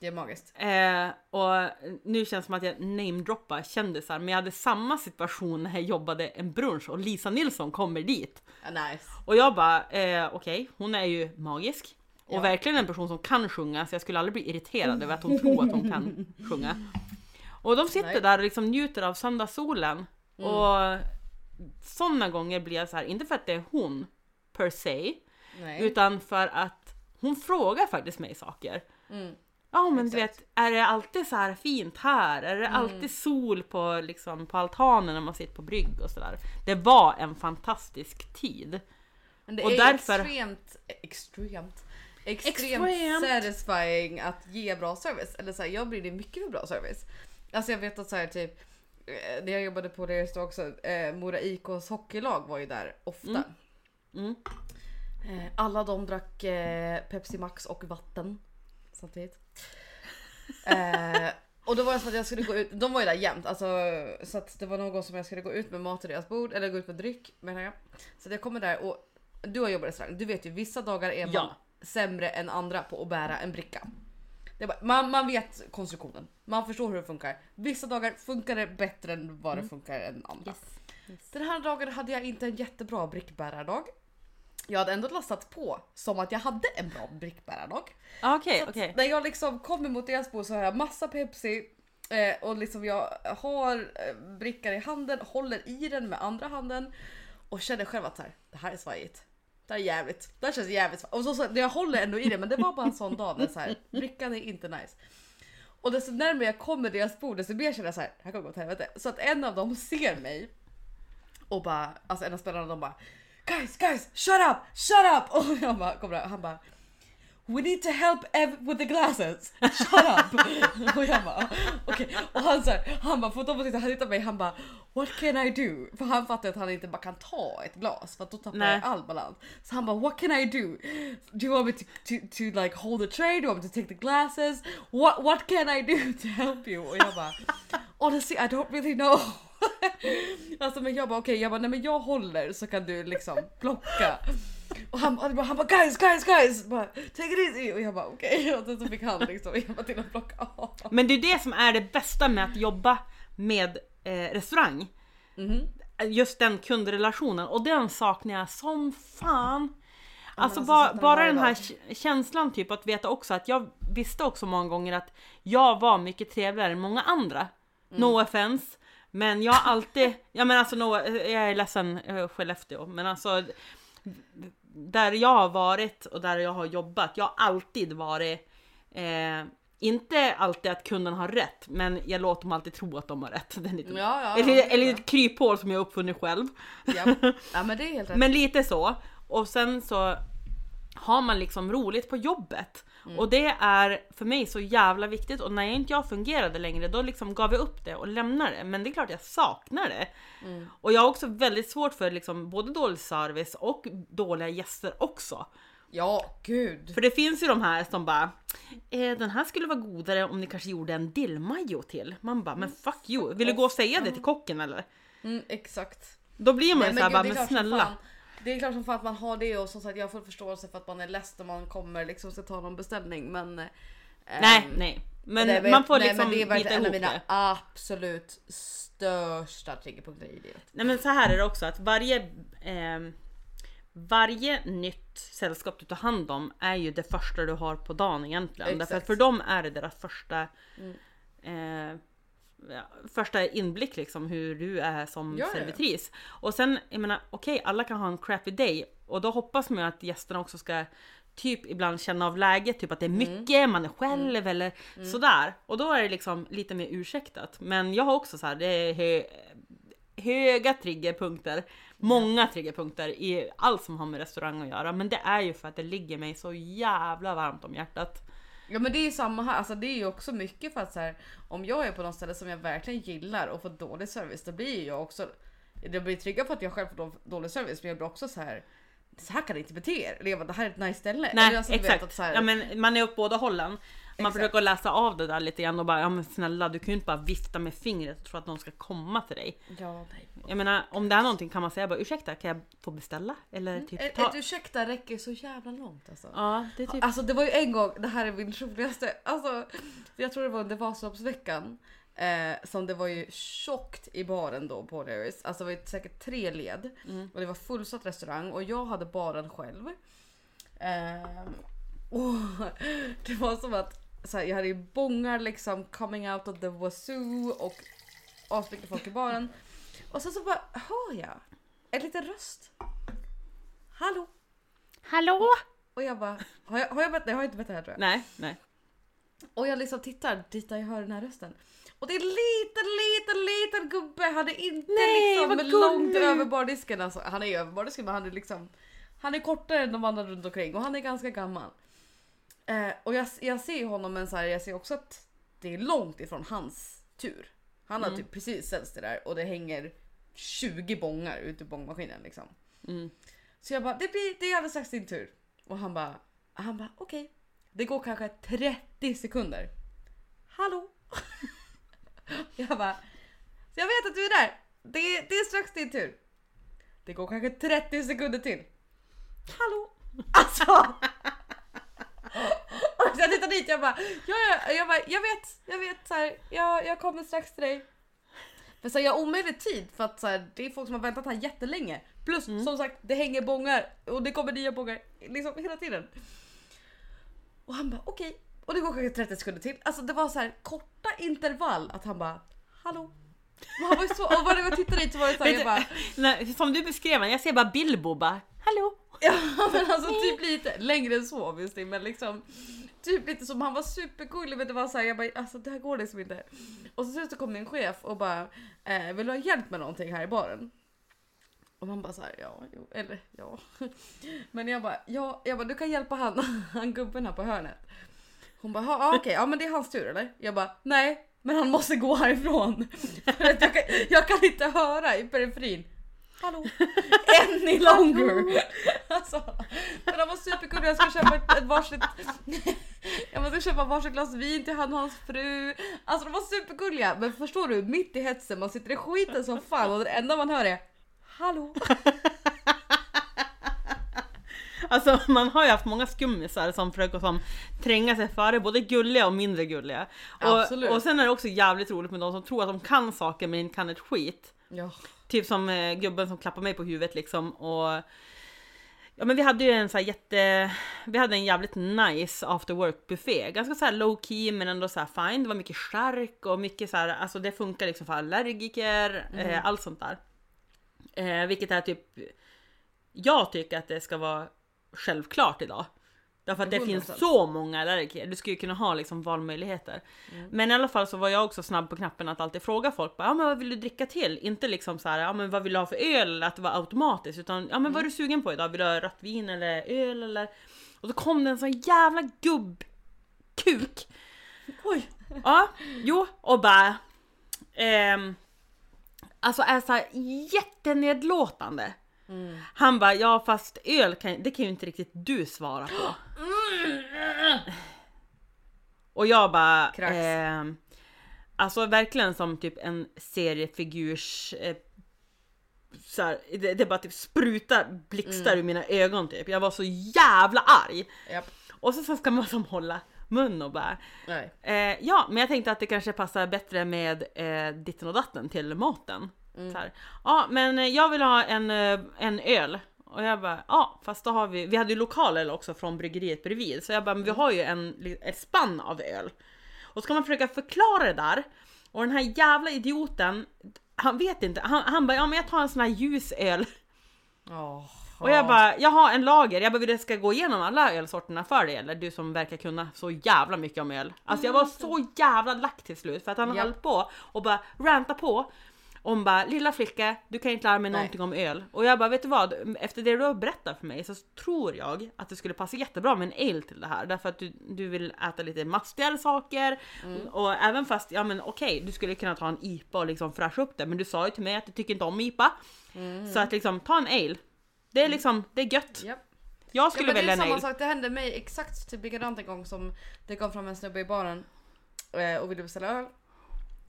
Det är magiskt. Eh, och nu känns det som att jag namedroppar kändisar, men jag hade samma situation när jag jobbade en brunch och Lisa Nilsson kommer dit. Ja, nice. Och jag bara, eh, okej, hon är ju magisk. Och Ja. verkligen en person som kan sjunga, så jag skulle aldrig bli irriterad över att hon tror att hon kan sjunga. Och de sitter Nej. där och liksom njuter av söndagssolen. Mm. Och sådana gånger blir jag så här, inte för att det är hon per se, Nej. utan för att hon frågar faktiskt mig saker. Mm. Ja men du Exakt. vet, är det alltid så här fint här? Är det Mm. alltid sol på, liksom, på altanen när man sitter på brygg och sådär? Det var en fantastisk tid. Men det Och är därför- extremt, extremt, extremt, Extremt. satisfying att ge bra service. Eller så här, jag brinner mycket för bra service. Alltså jag vet att så här, typ eh, när jag jobbade på det just också, eh, Mora IKs hockeylag var ju där ofta. Mm. Mm. Eh, alla de drack eh, Pepsi Max och vatten samtidigt. Eh, och då var det som att jag skulle gå ut, de var ju där jämt, alltså, så att det var någon gång som jag skulle gå ut med mat till deras bord, eller gå ut med dryck menar jag. Så att jag kommer där och du har jobbat i restaurang, du vet ju vissa dagar är man Ja. sämre än andra på att bära en bricka. Bara, man, man vet konstruktionen, man förstår hur det funkar. Vissa dagar funkar det bättre än vad det funkar än andra. Den här dagen hade jag inte en jättebra brickbärardag. Jag hade ändå lastat på som att jag hade en bra brickbärardag. Ah, Så att okej. När jag liksom kommer mot deras bord så har jag massa Pepsi eh, och liksom jag har eh, brickan i handen, håller i den med andra handen och känner själv att så här, det här är svajigt. Det här är jävligt. Det känns jävligt. Och så, så, jag håller ändå i det men det var bara en sån dag där så här, brickan är inte nice. Och desto närmare jag kommer deras bord desto mer känner jag så här, det här kommer gå åt helvete. Så att en av dem ser mig och bara, alltså en av spelarna de bara Guys, guys, shut up, shut up! Och jag bara, kommer där, han bara We need to help Ev with the glasses. Shut up! och jag bara okej. Och han så här, han bara, de att titta, han tittar på mig, han bara What can I do? För han fattar att han inte bara kan ta ett glas för att då tappar Nej. jag all balans. Så han bara What can I do? Do you want me to, to, to like hold the tray? Do you want me to take the glasses? What, what can I do to help you? Och jag bara honestly I don't really know. alltså men jag bara okej, jag bara nej men jag håller så kan du liksom plocka. Och han, han, bara, han bara guys guys guys, bara, take it easy och jag bara okej och sen så fick han liksom hjälpa till att plocka av. Men det är det som är det bästa med att jobba med eh, restaurang. Mhm. Just den kundrelationen och den saknar jag som fan. Alltså, alltså, bara varje den här känslan typ att veta också att jag visste också många gånger att jag var mycket trevligare än många andra. Mm. No offense. Men jag har alltid, ja men alltså no, jag är ledsen eh, Skellefteå men alltså där jag har varit och där jag har jobbat, jag har alltid varit eh, inte alltid att kunden har rätt, men jag låter dem alltid tro att de har rätt. Det är lite, Ja, ja, ja, eller, är eller ett kryphål som jag uppfunnit själv. Ja. ja men det är helt rätt. Men lite så. Och sen så har man liksom roligt på jobbet. Mm. Och det är för mig så jävla viktigt och när jag inte jag fungerade längre då liksom gav jag upp det och lämnade det. Men det är klart jag saknar det. Mm. Och jag har också väldigt svårt för liksom både dålig service och dåliga gäster också. Ja gud. För det finns ju de här som bara eh, Den här skulle vara godare om ni kanske gjorde en dillmajo till. Man bara men fuck you, vill du gå och säga det till kocken eller? Mm, exakt. Då blir man ju såhär bara men snälla. fan- Det är klart som fan att man har det och som sagt jag får förståelse för att man är less när man kommer liksom ska ta någon beställning men... eh, Nej nej. Men nej, man får nej, liksom men det är bita verkligen en av ihop mina det. absolut största triggerpunkter i livet. Nej men så här är det också att varje ehm, varje nytt sällskap du tar hand om är ju det första du har på dagen egentligen. Därför att Exakt. för dem är det deras första Mm. eh, första inblick liksom hur du är som Ja, ja, ja. servitris. Och sen, jag menar okej alla kan ha en crappy day och då hoppas man ju att gästerna också ska typ ibland känna av läget, typ att det är Mm. mycket, man är själv eller sådär. Och då är det liksom lite mer ursäktat. Men jag har också så här, det är hö, höga triggerpunkter, många triggerpunkter i allt som har med restaurang att göra. Men det är ju för att det ligger mig så jävla varmt om hjärtat. Ja men det är ju samma här, alltså det är ju också mycket för att så här, om jag är på något ställe som jag verkligen gillar och får dålig service då blir jag också jag blir triggad för att jag själv får dålig service men jag blir också så här. Så här kan ni inte bete er. Eller jag bara, det här är ett nice ställe. Nej alltså, exakt. här, Ja, men man är åt båda hållen. Man Exakt. försöker läsa av det där lite grann och bara ja men snälla du kan ju inte bara vifta med fingret och tro att någon ska komma till dig. ja, nej. Jag menar om det är någonting kan man säga bara ursäkta kan jag få beställa? Eller typ Ett, ta... ett ursäkta räcker så jävla långt alltså. Ja det är typ... Alltså det var ju en gång, det här är min roligaste, alltså jag tror det var under Vasaloppsveckan. Eh, som det var ju tjockt i baren då på O'Learys. Alltså det var ju säkert tre led. Mm. Och det var fullsatt restaurang och jag hade baren själv. Eh, och det var som att så här, jag hade ju bångar liksom coming out of the wazoo och asmycket folk i baren. Och sen så bara hör jag en liten röst. Hallå? Hallå? Och jag bara, har jag, har jag, bett, jag har inte bett det här tror jag. Nej, nej. Och jag liksom tittar dit där jag hör den här rösten. Och det är en liten, liten, liten gubbe. Han är inte Nej, liksom långt över bardisken. Alltså, han är över bardisken men han är liksom Han är kortare än de andra runt omkring och han är ganska gammal. Eh, och jag, jag ser honom men så här, jag ser också att det är långt ifrån hans tur. Han har Mm. typ precis ställts det där och det hänger 20 bångar ute i bångmaskinen liksom. Mm. Så jag bara, det, blir, det är alldeles strax din tur. Och han bara, han bara okej. Det går kanske 30 sekunder. Hallå? jag bara, jag vet att du är där. Det, det är strax din tur. Det går kanske 30 sekunder till. Hallå? Alltså! Och jag tittar dit jag bara, ja, ja, jag, bara jag vet, jag vet så här, jag, jag kommer strax till dig. För så här, jag har omöjlig tid för att så här, det är folk som har väntat här jättelänge. Plus som sagt det hänger bångar och det kommer nya bångar liksom hela tiden. Och han bara okej. Och det går kanske 30 sekunder till. Alltså det var så här korta intervall att han bara hallå. Och han var ju så, och varje gång jag tittade dit så var det så här, jag bara nej, som du beskrev den, jag ser bara Bilbo bara Hallå? Ja men alltså typ lite längre än så obviously men liksom Typ lite som han var supergullig men det var såhär jag bara alltså det här går liksom inte. Och så sen så kom min chef och bara eh, vill du ha hjälp med någonting här i baren? Och man bara såhär ja, jo, eller ja. Men jag bara ja, jag bara du kan hjälpa han, han gubben här på hörnet. Hon bara ja okej, ja men det är hans tur eller? Jag bara nej men han måste gå härifrån. För jag, kan, jag kan inte höra i periferin. Hallå? Any longer! Alltså, men han var superkul jag skulle köpa ett, ett varsitt Jag måste köpa varsitt glas vin till han och hans fru. Alltså de var supergulliga. Men förstår du, mitt i hetsen, man sitter i skiten som fan och det enda man hör är Hallå! Alltså man har ju haft många skummisar som försöker som tränga sig före, både gulliga och mindre gulliga. Absolut. Och, och sen är det också jävligt roligt med de som tror att de kan saker men inte kan ett skit. Ja. Typ som eh, gubben som klappar mig på huvudet liksom och Ja men vi hade ju en så här jätte, vi hade en jävligt nice after work buffé. Ganska så här low key men ändå så här fine. Det var mycket chark och mycket så här, alltså det funkar liksom för allergiker, eh, allt sånt där. Eh, vilket är typ, jag tycker att det ska vara självklart idag. Därför att det 100%. finns så många allergiker, du skulle kunna ha liksom valmöjligheter. Men i alla fall så var jag också snabb på knappen att alltid fråga folk, bara, ja men vad vill du dricka till? Inte liksom så här, ja men vad vill du ha för öl? Eller att det var automatiskt, utan ja men vad är du sugen på idag? Vill du ha rött vin eller öl eller? Och så kom det en sån jävla gubbkuk. Oj! Ja, jo, och bara... ehm, alltså är så här jättenedlåtande. Han bara, ja fast öl kan, det kan ju inte riktigt du svara på. Och jag bara, ehm, alltså verkligen som typ en seriefigurs eh, så här, det, det bara typ sprutar blixtar ur mina ögon typ. Jag var så jävla arg. Japp. Och så, så ska man som hålla mun och bara Nej. Eh, ja, men jag tänkte att det kanske passar bättre med eh, ditten och datten till maten. Här. Ja, men eh, jag vill ha en, eh, en öl. Och jag bara, ja, fast då har vi, vi hade ju lokaler också från bryggeriet bredvid. Så jag bara, men vi har ju en, ett spann av öl. Och så ska man försöka förklara det där. Och den här jävla idioten, han vet inte, han, han bara, ja men jag tar en sån här ljus öl. Åh. Och jag bara, jag har en lager, jag bara vill jag ska gå igenom alla ölsorterna för dig eller du som verkar kunna så jävla mycket om öl. Alltså jag var så jävla lack till slut för att han Ja. höll på och bara ranta på. Om bara, lilla flicka, du kan inte lära mig Nej. någonting om öl. Och jag bara, vet du vad? Efter det du har berättat för mig så tror jag att det skulle passa jättebra med en ale till det här. Därför att du, du vill äta lite mastigare saker. Och även fast, ja men okej, du skulle kunna ta en IPA och liksom fräscha upp det. Men du sa ju till mig att du tycker inte om IPA. Så att liksom, ta en ale. Det är liksom, det är gött. Japp. Jag Ja, skulle men det välja är en samma ale. sak, det hände mig exakt typ likadant en gång som det kom fram en snubbe i baren eh, och ville beställa öl.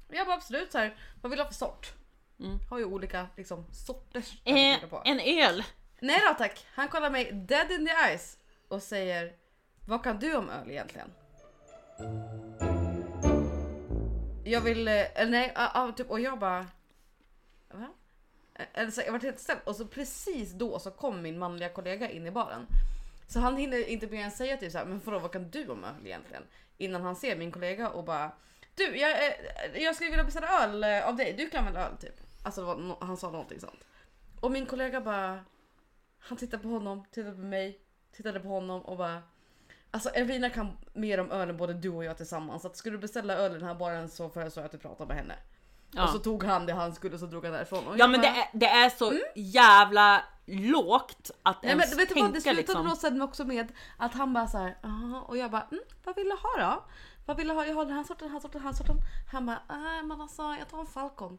Jag bara absolut så här, vad vill du ha för sort? Mm. Har ju olika liksom sorters Eh, en öl. Nej då tack, han kollar mig dead in the eyes och säger vad kan du om öl egentligen? Jag vill, eh, eller nej, ah, ah, typ, och jag bara Va? Eh, Eller så, jag var helt ställd och så precis då så kom min manliga kollega in i baren. Så han hinner inte mer än säga typ såhär, men vadå vad kan du om öl egentligen? Innan han ser min kollega och bara Du jag, eh, jag skulle vilja beställa öl av dig, du kan väl öl typ? Alltså no- han sa någonting sånt. Och min kollega bara Han tittade på honom, tittade på mig, tittade på honom och bara Alltså Evelina kan mer om öl än både du och jag tillsammans. Så att skulle du beställa öl i den här baren så föreslår jag att du pratar med henne. Ja. Och så tog han det han skulle och så drog han därifrån. Och Ja men bara, det är, det är så jävla lågt att Nej, men ens vet du vad, tänka det slutade liksom. då sen också med att han bara så här, "Jaha", och jag bara, mm, vad vill du ha då? Vad vill du ha? Jag har den här sorten, den här sorten, den här sorten. Han bara, nej men alltså jag tar en Falcon.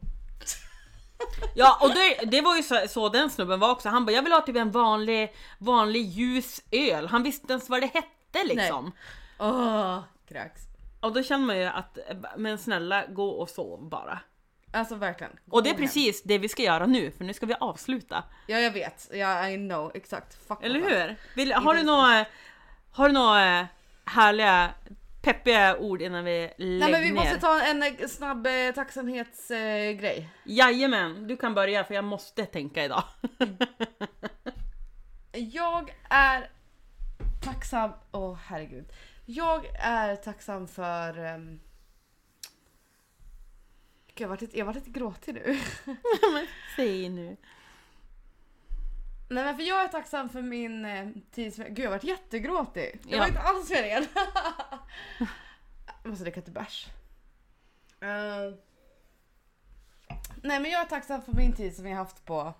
Ja och det, det var ju så, så den snubben var också. Han bara jag vill ha typ en vanlig, vanlig ljus öl. Han visste inte ens vad det hette liksom. Åh, kräks. Och då känner man ju att, men snälla gå och sov bara. Alltså verkligen. Och det är Gå hem. precis det vi ska göra nu för nu ska vi avsluta. Ja jag vet, ja, I know exakt. Fuck Eller hur? Vill, har du några, har du några eh, härliga peppiga ord innan vi lägger Nej men vi ner? måste ta en eh, snabb eh, tacksamhetsgrej. Grej. Jajamän, du kan börja för jag måste tänka idag. Jag är tacksam, åh herregud. Jag är tacksam för... Um... Gud, jag har varit lite, jag har varit lite gråtig nu. Säg nu. Nej men för jag är tacksam för min eh, tid som... Gud jag har varit jättegråtig. Det Ja. var inte alls meningen. jag måste dricka till bärs. Eh, Nej men jag är tacksam för min tid som jag har haft på,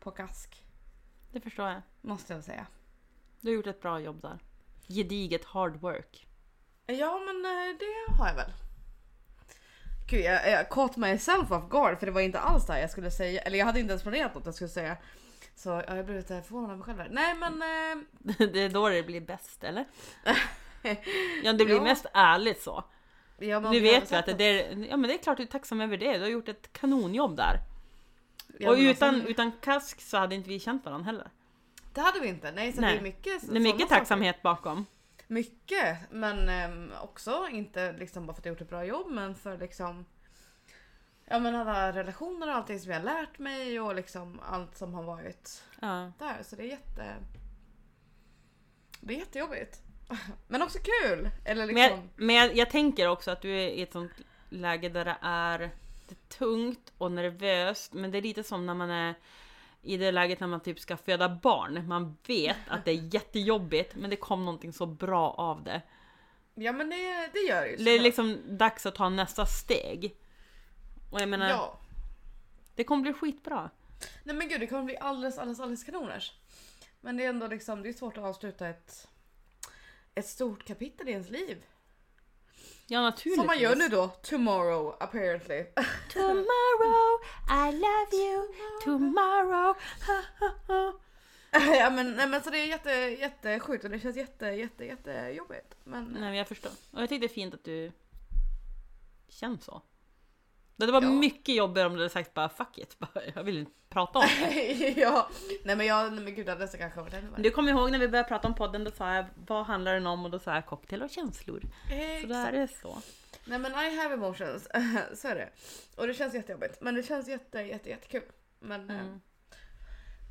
på kask. Det förstår jag. Måste jag säga. Du har gjort ett bra jobb där. Gediget hard work. Ja men eh, det har jag väl. Gud jag, jag caught myself off guard för det var inte alls det här jag skulle säga. Eller jag hade inte ens planerat något jag skulle säga. Så ja, jag blev lite förvånad av mig själv där. Nej men... Eh, Det är då det blir bäst, eller? Ja det blir Ja. mest ärligt så. Ja, Nu vet vi att det är, ja men det är klart du är tacksam över det. Du har gjort ett kanonjobb där. Ja, och men utan, alltså, utan kask så hade inte vi känt varandra heller. Det hade vi inte. Nej, så Nej. det är mycket Det är mycket tacksamhet bakom. Saker. Mycket, men ehm, också inte liksom bara för att jag gjort ett bra jobb, men för liksom Ja men alla relationer och allting som jag har lärt mig och liksom allt som har varit Ja. där. Så det är jätte... Det är jättejobbigt. Men också kul! Eller Men, liksom... jag, men jag, jag tänker också att du är i ett sånt läge där det är, det är tungt och nervöst. Men det är lite som när man är i det läget när man typ ska föda barn. Man vet att det är jättejobbigt men det kom någonting så bra av det. Ja men det, det gör det ju. Det är liksom dags att ta nästa steg. Och jag menar, Ja. det kommer bli skitbra. Nej men gud det kommer bli alldeles, alldeles, alldeles kanoners. Men det är ändå liksom, det är svårt att avsluta ett, ett stort kapitel i ens liv. Ja naturligtvis. Som man gör nu då, tomorrow apparently. Tomorrow, I love you, tomorrow. Ha, ha, ha. ja men, nej, men så det är jätte, jättesjukt och det känns jätte, jätte, jättejobbigt. Men Nej men jag förstår. Och jag tycker det är fint att du känner så. Det var Ja. mycket jobbigare om du hade sagt bara fuck it, bara, jag vill inte prata om det. ja, nej men jag, nej men gud det hade kanske varit ännu värre. Du kommer ihåg när vi började prata om podden, då sa jag vad handlar den om? Och då sa jag cocktail och känslor. Så Exakt. där är det så. Nej men I have emotions, så är det. Och det känns jättejobbigt. Men det känns jätte, jätte, jättekul. Men eh, Mm.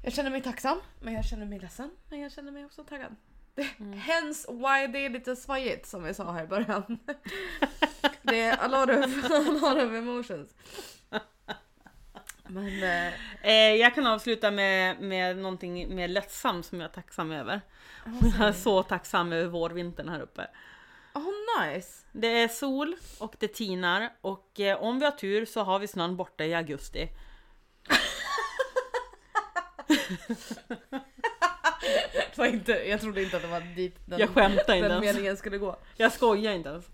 jag känner mig tacksam, men jag känner mig ledsen. Men jag känner mig också taggad. Mm. Hence why det är lite svajigt som vi sa här i början. det är a lot of, a lot of emotions. Men eh, Eh, jag kan avsluta med, med någonting mer lättsamt som jag är tacksam över. Jag är så tacksam över vårvintern här uppe. oh nice. Det är sol och det tinar och eh, om vi har tur så har vi snön borta i augusti. Inte, jag trodde inte att det var dit den, Jag skämtar inte den ens. meningen skulle gå. Jag skojar inte ens.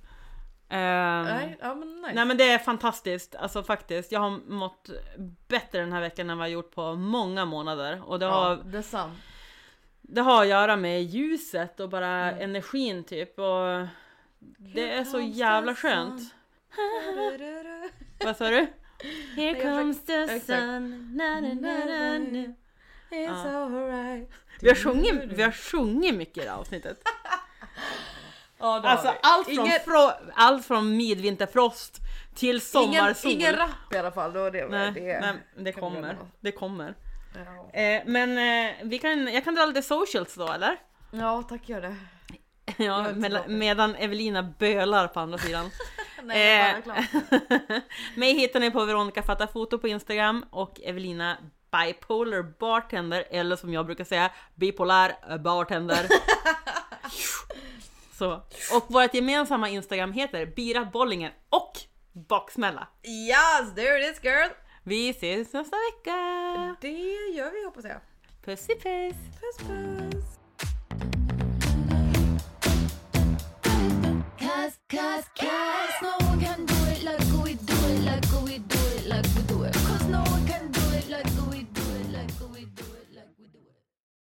Ehm, Nej, ja men nice. Nej men det är fantastiskt, alltså faktiskt. Jag har mått bättre den här veckan än vad jag gjort på många månader. Och det, ja, har, detsamma. det har att göra med ljuset och bara Mm. energin typ. Och det är så jävla skönt. Vad sa du? Here comes the sun. Na, na, na, na, na. It's Ja. alright. Vi har sjungit, vi har sjungit mycket i det här avsnittet. Ja, Alltså allt från, Ingen- allt från midvinterfrost till Ingen, sommarsol. ingen rap i alla fall. Då det, Nej, det, men det kommer. Det kommer. Ja. Eh, men eh, vi kan, jag kan dra lite socials då eller? ja, tack gör det. Ja, med, medan Evelina bölar på andra sidan. Nej, Eh. Mig hittar ni på Veronica Fatta Foto på Instagram och Evelina Bipolar Bartender eller som jag brukar säga Bipolär Bartender. Så. Och vårt gemensamma Instagram heter Bira Bollingen och Baksmälla. Yes, there it is girl! Vi ses nästa vecka! Det gör vi hoppas jag. Puss i puss! Puss puss! Cause, cause,